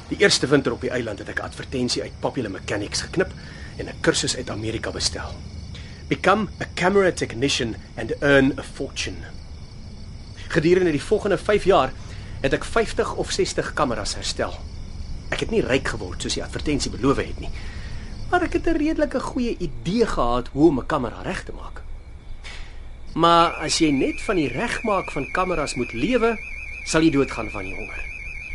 Die eerste winter op die eiland het ek 'n advertensie uit Popular Mechanics geknip en 'n kursus uit Amerika bestel. Become a camera technician and earn a fortune. Gedurende die volgende 5 jaar het ek 50 of 60 kameras herstel. Ek het nie ryk geword soos die advertensie beloof het nie, maar ek het 'n redelike goeie idee gehad hoe om 'n kamera reg te maak. Maar as jy net van die regmaak van kameras moet lewe, sal jy doodgaan van die honger.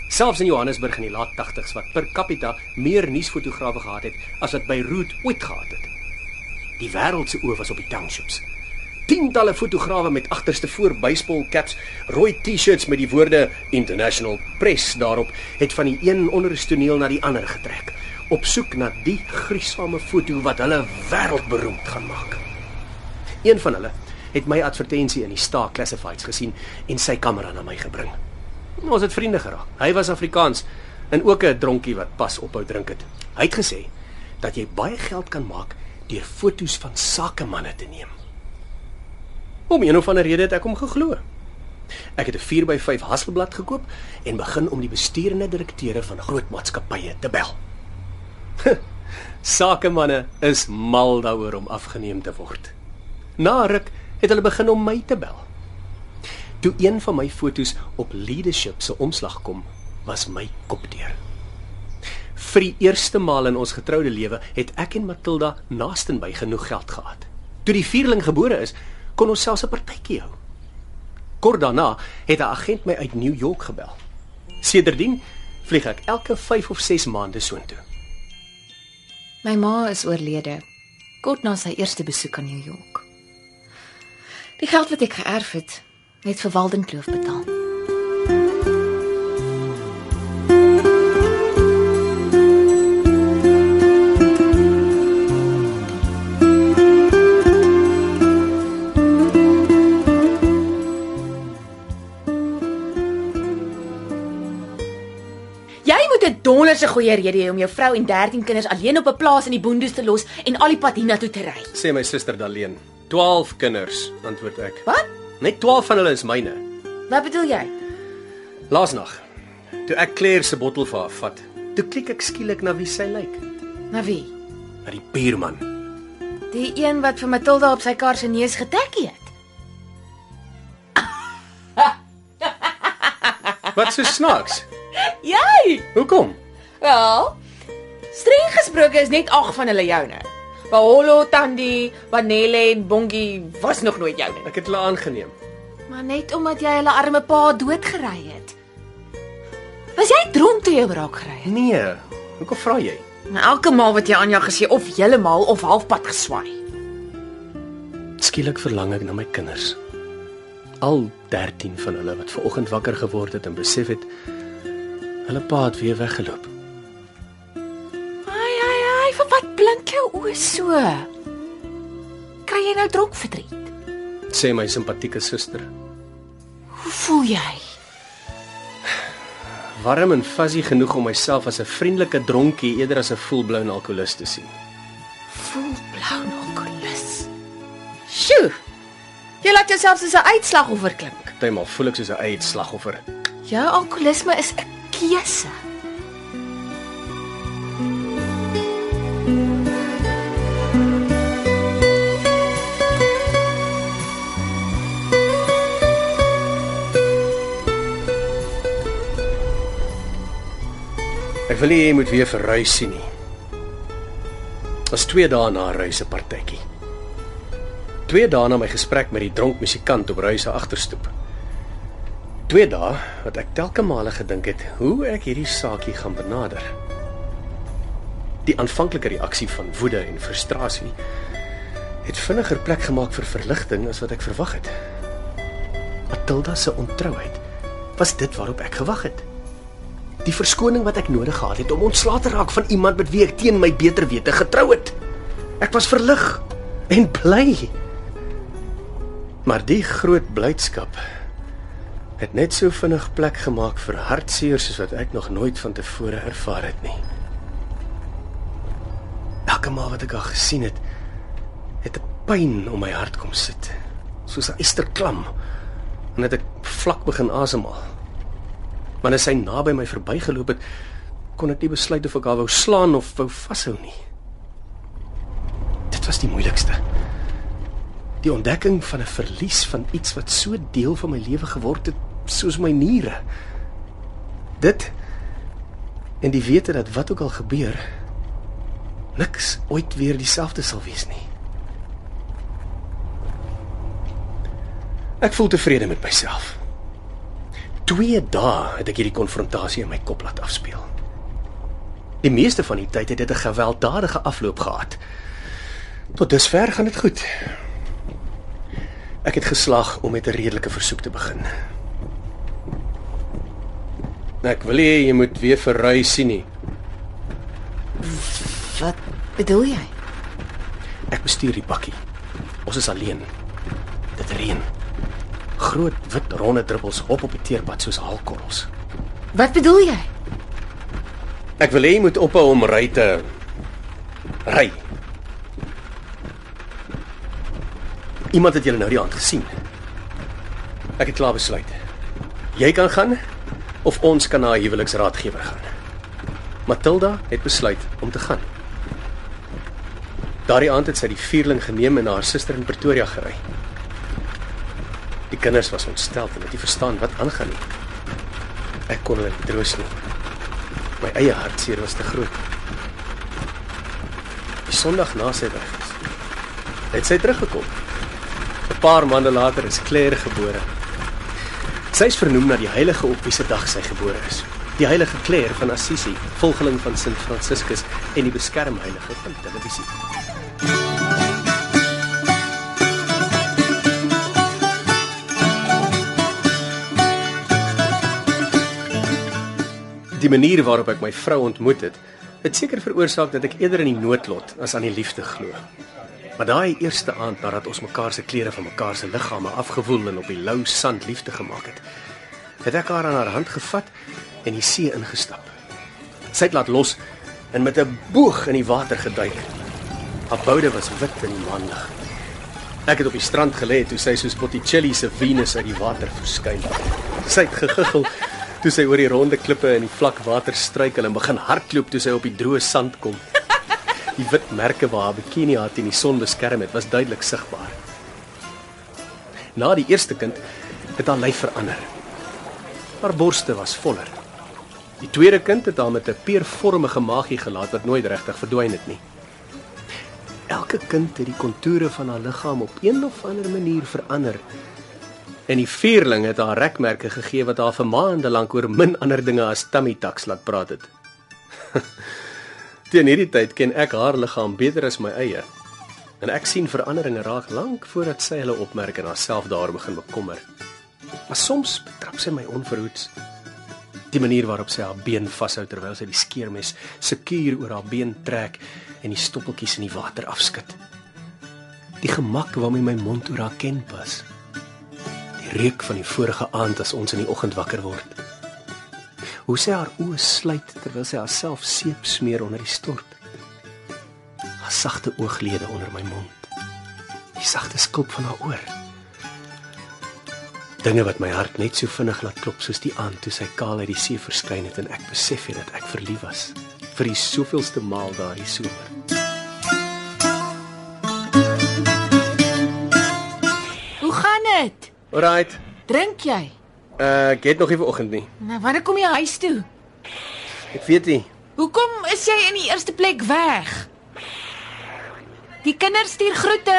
Selfs in Johannesburg in die laat 80s wat per capita meer nuusfotograwe gehad het as wat Beirut ooit gehad het. Die wêreld se oë was op die townships. Tientalle fotograwe met agterste voor baseball caps, rooi T-shirts met die woorde International Press daarop, het van die een onderstoneel na die ander getrek, op soek na die gruisame foto wat hulle wêreldberoemd gaan maak. Een van hulle het my advertensie in die Star Classifieds gesien en sy kamera na my gebring. Ons het vriende geraak. Hy was Afrikaans en ook 'n dronkie wat pas ophou drink het. Hy het gesê dat jy baie geld kan maak deur foto's van sakemanne te neem. Om een of ander rede het ek hom geglo. Ek het 'n 4x5 Hasselblad gekoop en begin om die bestuurende direkteure van groot maatskappye te bel. Sakemanne is mal daaroor om afgeneem te word. Na ruk het hulle begin om my te bel. Toe een van my fotos op leadership se omslag kom, was my kop deur. Vir die eerste maal in ons getroude lewe het ek en Matilda naastenby genoeg geld gehad. Toe die vierling gebore is, kon ons selfs 'n partytjie hou. Kort daarna het 'n agent my uit New York gebel. Sedertdien vlieg ek elke 5 of 6 maande soontoe. My ma is oorlede kort na sy eerste besoek aan New York. Die geld wat ek geërf het, het vir Waldenkloof betaal. Jy moet 'n donderse goeie rede hê om jou vrou en 13 kinders alleen op 'n plaas in die boondoes te los en al die pad hiernatoe te ry. Sê my suster Daleen. 12 kinders, antwoord ek. Wat? Net 12 van hulle is myne. Wat bedoel jy? Laasnag, toe ek Claire se bottel vir haar vat, toe klik ek skielik na wie sy lyk. Na wie? Na die buurman. Die een wat vir Matilda op sy kar se neus getekkie het. Wat so snaaks? Jy. Hoekom? Wel, streng gesproke is net ag van hulle joune. Baholo, Tandi, Vanelle en Bongie was nog nooit joune. Ek het hulle aangeneem. Maar net omdat jy hulle arme pa doodgery het. Was jy dronk toe jy braak gery het? Nee. Hoekom vra jy? Nou, elke maal wat jy aan jou gesê of heeltemal of halfpad geswaai. Skielik verlang ek na my kinders. Al 13 van hulle wat ver oggend wakker geword het en besef het hulle pa het weer weggeloop. Ai, vir wat blink jou oë so? Kry jy nou dronk verdriet? Sê my simpatieke suster. Hoe voel jy? Warm en fuzzy genoeg om myself as 'n vriendelike dronkie eerder as 'n full-blown alkoholist te sien. Voel blou alkoholus. Sjoe. Jy laat jouself soos 'n uitslagoffer klink. Partymal voel ek soos 'n eie slagoffer. Jou alkoholisme is 'n keuse. Ek wil nie jy moet weer verruis sien nie. Was 2 dae na reis 'n partytjie. 2 dae na my gesprek met die dronk musikant op reis se agterstoep. 2 dae wat ek telke male gedink het hoe ek hierdie saakie gaan benader. Die aanvanklike reaksie van woede en frustrasie het vinniger plek gemaak vir verligting as wat ek verwag het. Matilda se ontrouheid was dit waarop ek gewag het. Die verskoning wat ek nodig gehad het om ontslae te raak van iemand met wie ek teen my beter wete getrou het. Ek was verlig en bly. Maar die groot blydskap het net so vinnig plek gemaak vir hartseer soos wat ek nog nooit van tevore ervaar het nie. Elke maal wat ek haar gesien het, het 'n pyn om my hart kom sit, soos 'n esterklam. En het ek vlak begin asemhaal. Maar as sy naby my verbygeloop het, kon ek nie besluit of ek haar wou slaan of wou vashou nie. Dit was die moeilikste. Die ontdekking van 'n verlies van iets wat so deel van my lewe geword het, soos my niere. Dit en die wete dat wat ook al gebeur, niks ooit weer dieselfde sal wees nie. Ek voel tevrede met myself. 2 dae het ek hierdie konfrontasie in my kop laat afspeel. Die meeste van die tyd het dit 'n gewelddadige afloop gehad. Tot dusver gaan dit goed. Ek het geslaag om met 'n redelike versoek te begin. Ek wil hê jy moet weer verry sien nie. Wat bedoel jy? Ek bestuur die bakkie. Ons is alleen. Dit reën. Groot wit ronde druppels hop op die teerpad soos haalkorrels. Wat bedoel jy? Ek wil hê jy moet ophou om ry te ry. Iemand het julle nou die aand gesien. Ek het klaar besluit. Jy kan gaan of ons kan na 'n huweliksraadgewer gaan. Matilda het besluit om te gaan. Daardie aand het sy die vierling geneem en na haar suster in Pretoria gery. Die kinders was ontstel en het nie verstaan wat aangaan nie. Ek kon hulle troos nie. My eie hartseer was te groot. Die Sondag na sy weg is, het sy teruggekom. 'n Paar maande later is Claire gebore. Sy is vernoem na die heilige op wie se dag sy gebore is. Die heilige Claire van Assisi, volgeling van Sint Franciscus en die beskermheilige van televisie. Die manier waarop ek my vrou ontmoet het, het seker veroorsaak dat ek eerder in die noodlot as aan die liefde glo. Maar daai eerste aand nadat ons mekaar se klere van mekaar se liggame afgewoel en op die lou sand liefde gemaak het, het ek haar aan haar hand gevat en die see ingestap. Sy het laat los en met 'n boog in die water geduik. Haar boude was wit in die maanlig. Ek het op die strand gelê toe sy soos Botticelli se Venus uit die water verskyn. Sy het gegiggel toe sy oor die ronde klippe in die vlak water struikel en begin hardloop toe sy op die droë sand kom. Die wit merke waar haar bikini haar teen die son beskerm het, was duidelik sigbaar. Na die eerste kind het haar lyf verander. Haar borste was voller. Die tweede kind het haar met 'n peervormige maagie gelaat wat nooit regtig verdwyn het nie. Elke kind het die kontoure van haar liggaam op een of ander manier verander. En die vierling het haar rekmerke gegee wat haar vir maande lank oor min ander dinge as tummy tucks laat praat het. Teen hierdie tyd ken ek haar liggaam beter as my eie. En ek sien veranderinge raak lank voordat sy hulle opmerk en haarself daar begin bekommer. Maar soms betrap sy my onverhoeds. Die manier waarop sy haar been vashou terwyl sy die skeermes sekuur oor haar been trek en die stoppeltjies in die water afskud. Die gemak waarmee my mond oor haar ken pas. Die reuk van die vorige aand as ons in die oggend wakker word. Hoe sy haar oë sluit terwyl sy haarself seep smeer onder die stort. Haar sagte ooglede onder my mond. Die sagte skulp van haar oor. Dinge wat my hart net so vinnig laat klop soos die aand toe sy kaal uit die see verskyn het en ek besef het dat ek verlief was vir die soveelste maal daardie somer. Alraight. Drink jy? Uh, ek het nog nie vanoggend nie. Nou wanneer kom jy huis toe? Ek weet nie. Hoekom is jy in die eerste plek weg? Die kinders stuur groete.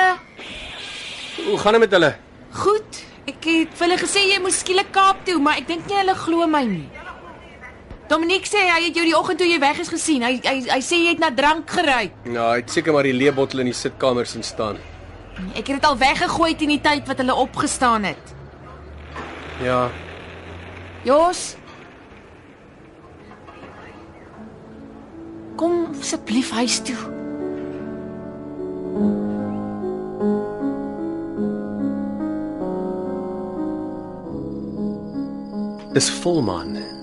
Hoe gaan dit met hulle? Goed. Ek het vir hulle gesê jy moes skielik Kaap toe, maar ek dink nie hulle glo my nie. Dominique sê hy het jou die oggend toe jy weg is gesien. Hy hy hy sê jy het na drank geruik. Ja, hy het seker maar die leebottel in die sitkamer sien staan. Ek het dit al weggegooi teen die tyd wat hulle opgestaan het. Ja, Jos. Kom asseblief huis toe. dis volmaan.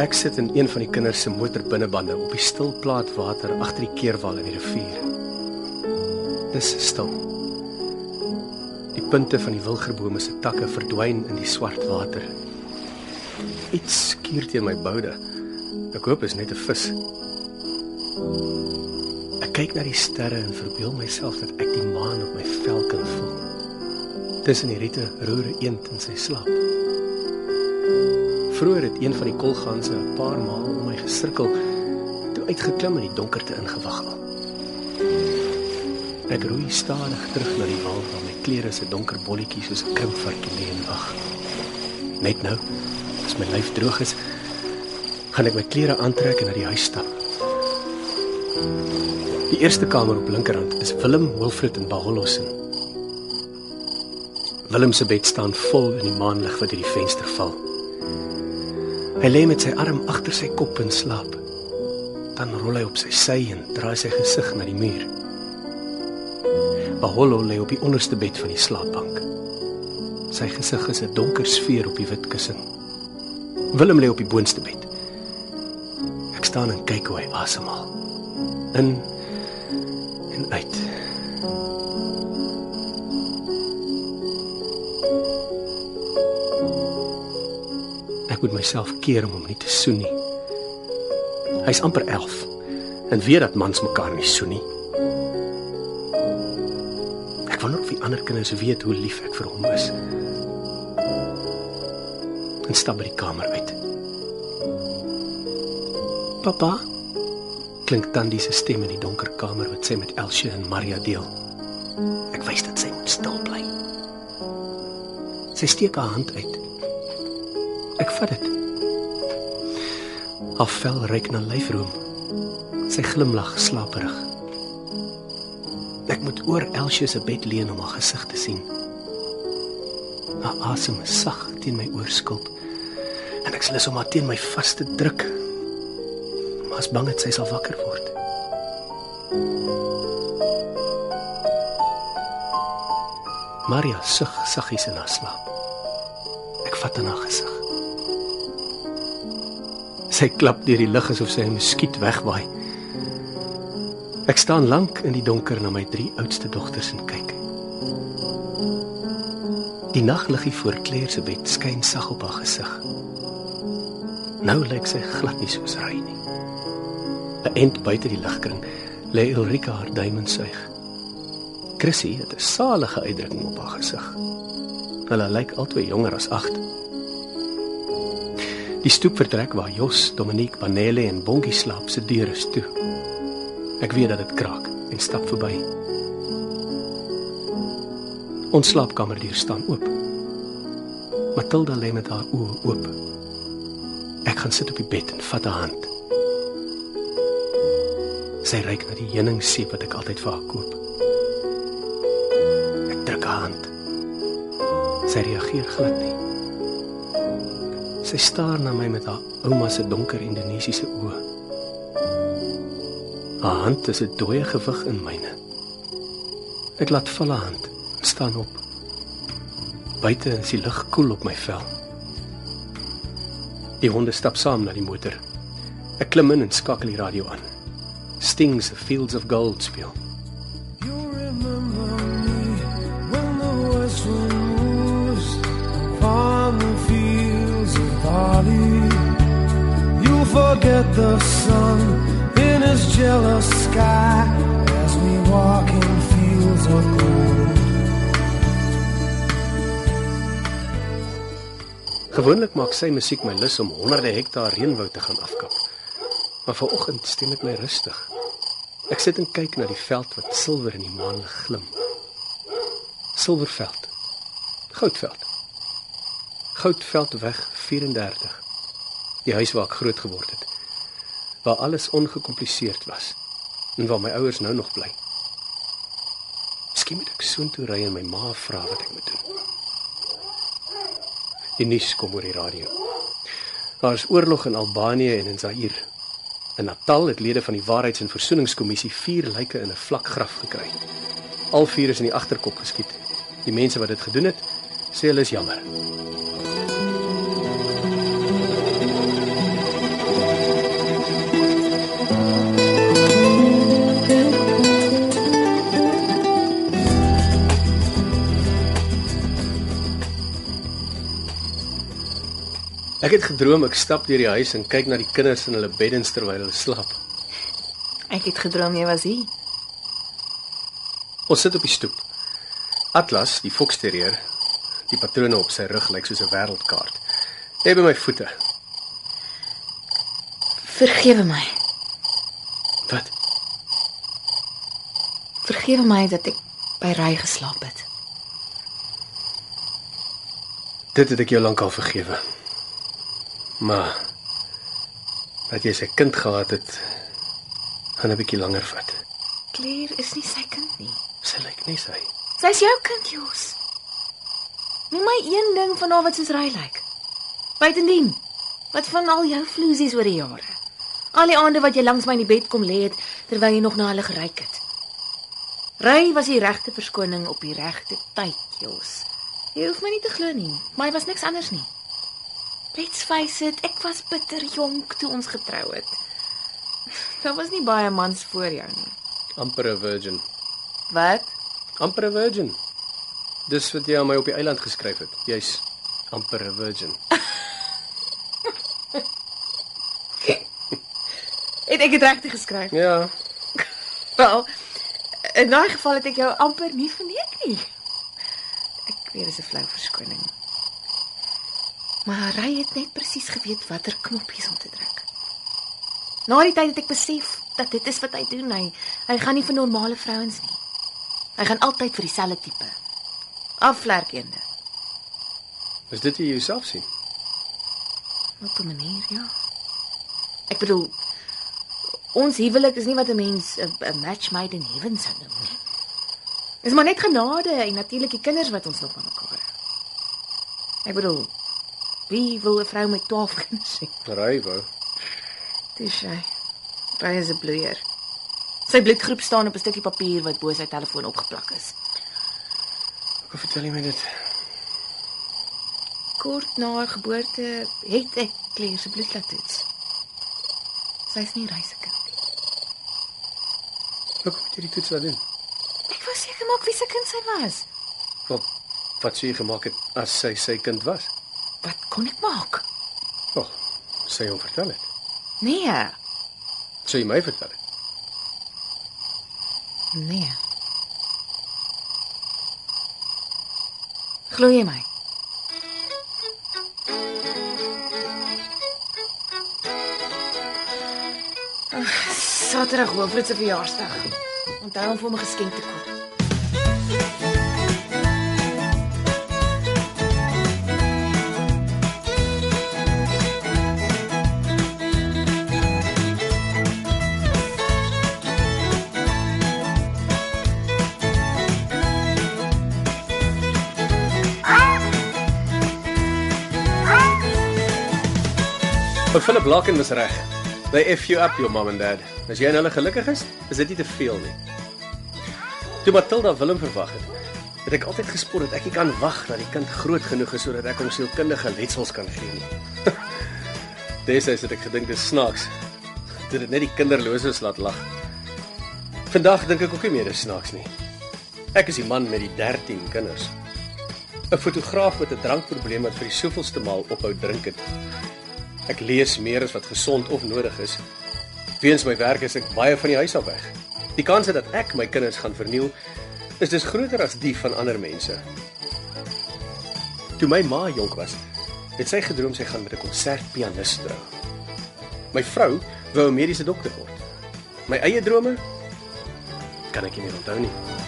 Ek sit in een van die kinders se motorbinnebande op die stil plaat water agter die keerwal in die rivier. Dis stil. Die punte van die wilgerbome se takke verdwyn in die swart water. Iets skuur teen my boude. Ek hoop is net 'n vis. Ek kyk na die sterre en verbeel myself dat ek die maan op my vel kan voel. Tussen die riete roer 'n eend in sy slaap. Vroeger het een van die kolganse 'n paar maal om my gesirkel, toe uitgeklim en die donkerte ingewaggel. Ek roei stadig terug na die wal waar my klere se donker bolletjies soos 'n krimpvarkie lê en wag. Net nou, as my lyf droog is, gaan ek my klere aantrek en na die huis stap. Die eerste kamer op linkerhand is Willem, Wilfred en Baholo se. Willem se bed staan vol in die maanlig wat deur die venster val. Hy lê met sy arm agter sy kop in slaap. Dan rol hy op sy sy en draai sy gesig na die muur. Baholo lê op die onderste bed van die slaapbank. Sy gesig is 'n donker sfeer op die wit kussing. Willem lê op die boonste bed. Ek staan en kyk hoe hy asemhaal. In en uit. Ek moet myself keer om hom nie te soen nie. Hy's amper 11 en weet dat mans mekaar nie soen nie. Ek wonder of die ander kinders weet hoe lief ek vir hom is. En stap by die kamer uit. Papa klink Tandi se stem in die donker kamer wat sy met Elsie en Maria deel. Ek wys dat sy moet stil bly. Sy steek haar hand uit. Vat dit. Haar vel reuk na lyfroom. Sy glimlag slaperig. Ek moet oor Elsie se bed leun om haar gesig te sien. Haar asem is sag teen my oorskulp en ek slus om haar teen my vas te druk. Maar as bang het sy sal wakker word. Maria sug saggies in haar slaap. Ek vat aan haar gesig. Sy klap deur die lug asof sy 'n muskiet wegwaai. Ek staan lank in die donker na my drie oudste dogters en kyk. Die nagliggie voor Claire se bed skyn sag op haar gesig. Nou lyk sy glad nie soos ry nie. 'n End buite die ligkring lê Ulrika haar duim suig. Chrissy het 'n salige uitdrukking op haar gesig. Hulle lyk albei jonger as 8. Die stoepvertrek waar Jos, Dominique, Vanelle en Bongie slaap, se deur is toe. Ek weet dat dit kraak en stap verby. Ons slaapkamerdeur staan oop. Matilda lê met haar oë oop. Ek gaan sit op die bed en vat haar hand. Sy reik na die heuningseep wat ek altyd vir haar koop. Ek druk haar hand. Sy reageer glad nie. Sy staar na my met haar ouma se donker Indonesiese oë. Haar hand is 'n dooie gewig in myne. Ek laat val haar hand en staan op. Buite is die lug koel op my vel. Die honde stap saam na die motor. Ek klim in en skakel die radio aan. Stings the Fields of Gold speel. Of barley. You forget the sun in his jealous sky as we walk in fields of gold. Gewoonlik maak sy musiek my lus om honderde hektaar reënwoud te gaan afkap. Maar vanoggend stem dit my rustig. Ek sit en kyk na die veld wat silwer in die maanlig glim. Silverveld. Goudveld. Goudveld weg 34. Die huis waar ek groot geword het. Waar alles ongekompliseerd was en waar my ouers nou nog bly. Miskien moet ek soontoe ry en my ma vra wat ek moet doen. Die nuus kom oor die radio. Daar is oorlog in Albanië en in Zaire. In Natal het lede van die Waarheids- en Versoeningskommissie vier lyke in 'n vlak graf gekry. Al vier is in die agterkop geskiet. Die mense wat dit gedoen het, sê hulle is jammer. Ek het gedroom ek stap deur die huis en kyk na die kinders in hulle beddens terwyl hulle slaap. Ek het gedroom jy was hier. Ons sit op die stoep. Atlas, die foksterrier, die patrone op sy rug lyk soos 'n wêreldkaart. Lê by my voete. Vergewe my. Wat? Vergewe my dat ek by Ry geslaap het. Dit het ek jou lankal vergewe. Maar dat jy sy kind gehad het, gaan 'n bietjie langer vat. Claire is nie sy kind nie. Sy lyk nie sy. Sy's jou kind, Jos. Noem my een ding van haar wat soos Ry lyk. Buitendien, wat van al jou vloesies oor die jare? Al die aande wat jy langs my in die bed kom lê het terwyl jy nog na hulle geryk het. Ry was die regte verskoning op die regte tyd, Jos. Jy hoef my nie te glo nie, maar hy was niks anders nie. Let's face it, ek was bitter jonk toe ons getrou het. Daar was nie baie mans voor jou nie. amper 'n virgin. Wat? Amper 'n virgin. Dis wat jy aan my op die eiland geskryf het. Jy's amper 'n virgin. Het ek dit regtig geskryf? Ja, Wel, in daai geval het ek jou amper nie verneek nie. Ek weet dis 'n flou verskoning. Maar hy het net presies geweet watter knoppies om te druk. Na die tyd het ek besef dat dit is wat hy doen. Hy hy gaan nie vir normale vrouens nie. Hy gaan altyd vir dieselfde tipe. Afvlerkende. is dit jy jouself sien? Op 'n manier, ja. Ek bedoel ons huwelik is nie wat 'n mens 'n match made in heaven sou noem nie. Dis maar net genade en natuurlik die kinders wat ons nog aan mekaar hou. Ek bedoel wie wil 'n vrou met 12 kinders hê? Ry wou. Dis sy. Hy is 'n bloeier. Sy bloedgroep staan op 'n stukkie papier wat bo sy telefoon opgeplak is. Hoe vertel jy my dit? Kort na haar geboorte het ek Claire se bloed laat toets. Sy's nie reisekind nie. Hoe kom jy die toets laat doen? Ek wou seker maak wie se kind sy was. Wat wat sê jy gemaak het as sy sy kind was? Wat kon ek maak? Ag, sy hom vertel het. Nee. Sou jy my vertel het? Nee. Glo jy my? Ag, Saterdag Wilfred se verjaarsdag. Onthou om vir hom 'n geskenk te koop. Maar Philip Larkin was reg. They F you up your mom and dad. As jy en hulle gelukkig is, is dit nie te veel nie. Toe Matilda Willem verwag het, het ek altyd gespot dat ek nie kan wag dat die kind groot genoeg is sodat ek hom sielkundige letsels kan gee nie. Destyds het ek gedink dis snaaks. Dit het net die kinderloses laat lag. Vandag dink ek ook nie meer dis snaaks nie. Ek is die man met die 13 kinders. 'n Fotograaf met 'n drankprobleem wat vir die soveelste maal ophou drink het. Ek lees meer as wat gesond of nodig is. Weens my werk is ek baie van die huis af weg. Die kans dat ek my kinders gaan verniel, is dus groter as die van ander mense. Toe my ma jonk was, het sy gedroom sy gaan met 'n konsertpianis trou. My vrou wou 'n mediese dokter word. My eie drome kan ek nie meer onthou nie.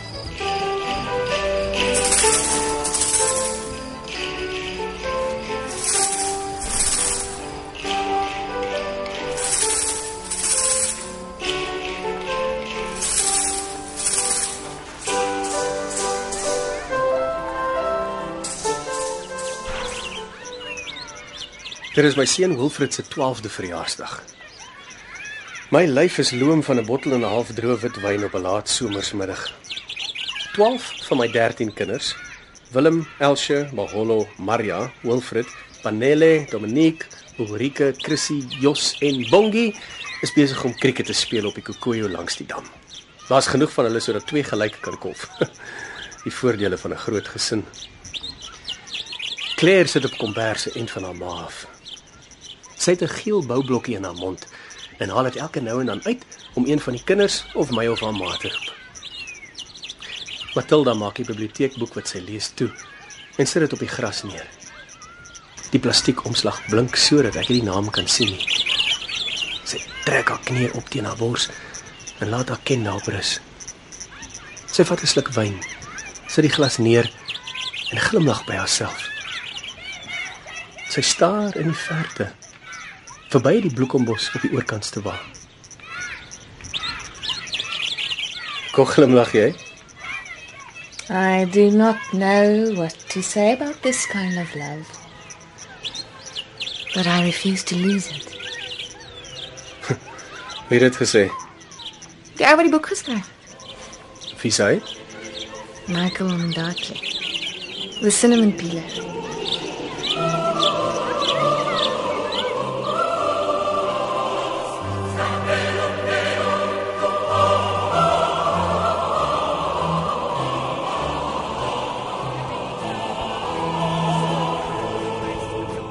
Dit is my seun Wilfred se 12de verjaarsdag. My lyf is loom van 'n bottel en 'n half droë wit wyn op 'n laat somersmiddag. 12 van my 13 kinders, Willem, Elsje, Maholo, Maria, Wilfred, Panele, Dominique, Ulrike, Chrissy, Jos en Bongie is besig om krieket te speel op die Kokoyo langs die dam. Daar's genoeg van hulle sodat twee gelyk kan kolf. die voordele van 'n groot gesin. Claire sit op kombers se end van haar ma af. Sy het 'n geel boublokkie in haar mond en haal dit elke nou en dan uit om een van die kinders of my of haar ma te roep. Matilda maak die biblioteekboek wat sy lees toe en sit dit op die gras neer. Die plastiek omslag blink sodat ek nie die naam kan sien nie. Sy trek haar knie op teen haar bors en laat haar kin daarop rus. Sy vat 'n sluk wyn, sit die glas neer en glimlag by haarself. Sy staar in die verte verby die bloekombos op die oorkantste wa. Kom glimlag jy? I do not know what to say about this kind of love. But I refuse to lose it. Wie het dit gesê? Die ou wat die boek geskryf, Wie sê? Michael Ondaatje. The cinnamon peeler.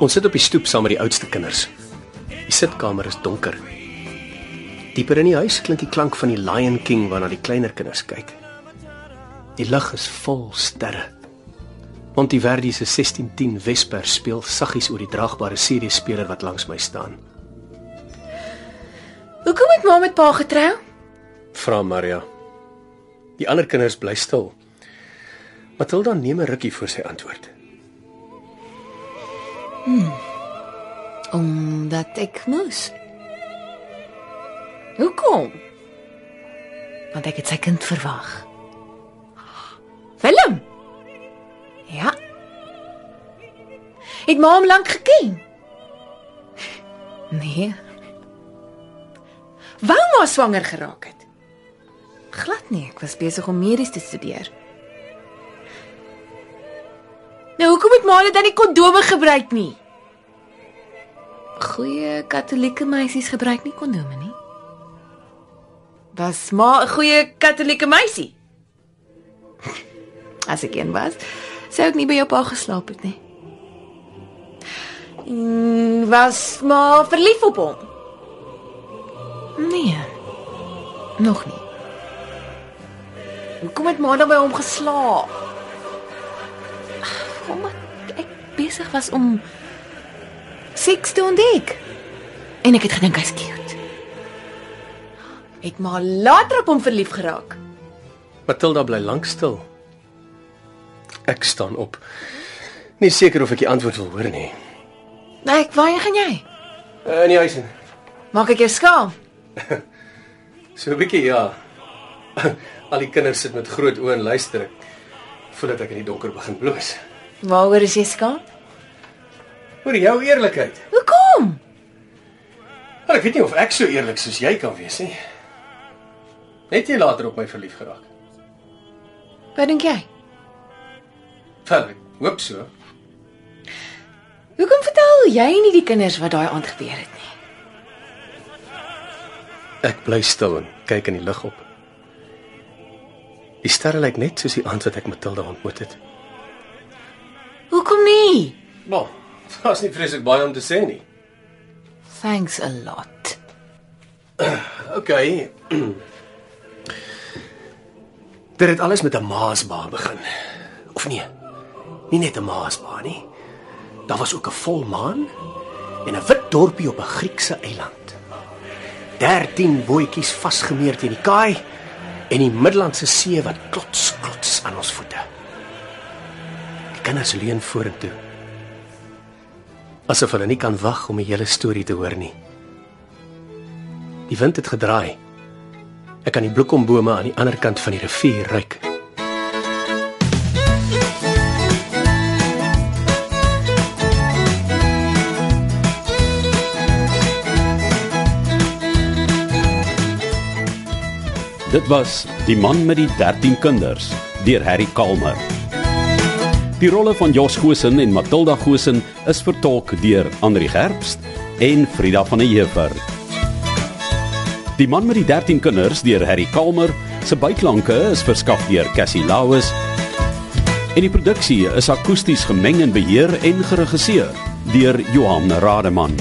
Ons sit op die stoep saam met die oudste kinders. Die sitkamer is donker. Dieper in die huis klink die klank van die Lion King waarna die kleiner kinders kyk. Die lug is vol sterre. Monteverdi se 1610 Vesper speel saggies oor die draagbare CD-speler wat langs my staan. Hoekom het ma met pa getrou? Vra Maria. Die ander kinders bly stil. Matilda neem 'n rukkie voor sy antwoord. Omdat ek moes. Hoekom? Want ek het sy kind verwag. Willem. Ja. Het ma hom lank geken? Nee. Wou maar swanger geraak het. Glad nie, ek was besig om medies te studeer. Nou hoekom het ma dit dan nie kondome gebruik nie? Goeie katolieke meisies gebruik nie kondome nie. Was ma 'n goeie katolieke meisie? As ek een was, sou ek nie by jou pa geslaap het nie. En was ma verlief op hom? Nee. Nog nie. Hoekom het Maandag by hom geslaap? Besig was om seks te ontdek. En ek het gedink hy's cute. Het maar later op hom verlief geraak. Matilda bly lank stil. Ek staan op. Nie seker of ek die antwoord wil hoor nie. Ek, waarheen gaan jy? Uh, in die huis in. Maak ek jou skaam? So 'n bietjie ja. Al die kinders sit met groot oë en luister. Ek voel dat ek in die donker begin bloos. Waaroor is jy skaam? Oor jou eerlikheid. Hoekom? Maar ek weet nie of ek so eerlik soos jy kan wees nie. Het jy later op my verlief geraak? Wat dink jy? Wel, ek hoop so. Hoekom vertel jy nie die kinders wat daai aand gebeur het nie? Ek bly stil en kyk in die lug op. Die sterre lyk net soos die aand wat ek Matilda ontmoet het. Hoekom nie? Maar, daar's nie vreeslik baie om te sê nie. Thanks a lot. OK. Dit het alles met 'n maasbaan begin. Of nee, nie net 'n maasbaan nie. Daar was ook 'n volmaan en 'n wit dorpie op 'n Griekse eiland. 13 bootjies vasgemeer teen die kaai en die Middellandse See wat klots klots aan ons voete. Die kinders leun vorentoe. Asof hulle nie kan wag om die hele storie te hoor nie. Die wind het gedraai. Ek kan die bloekombome aan die ander kant van die rivier ruik. Dit was Die man met die 13 kinders deur Harry Kalmer. Die rolle van Jos Gosen en Matilda Gosen is vertolk deur Andri Gerbst en Frida van der Heever. Die man met die 13 kinders deur Harry Kalmer se byklanke is verskaf deur Cassie Lauis. En die produksie is akoesties gemeng en beheer en geregisseer deur Johan Rademan.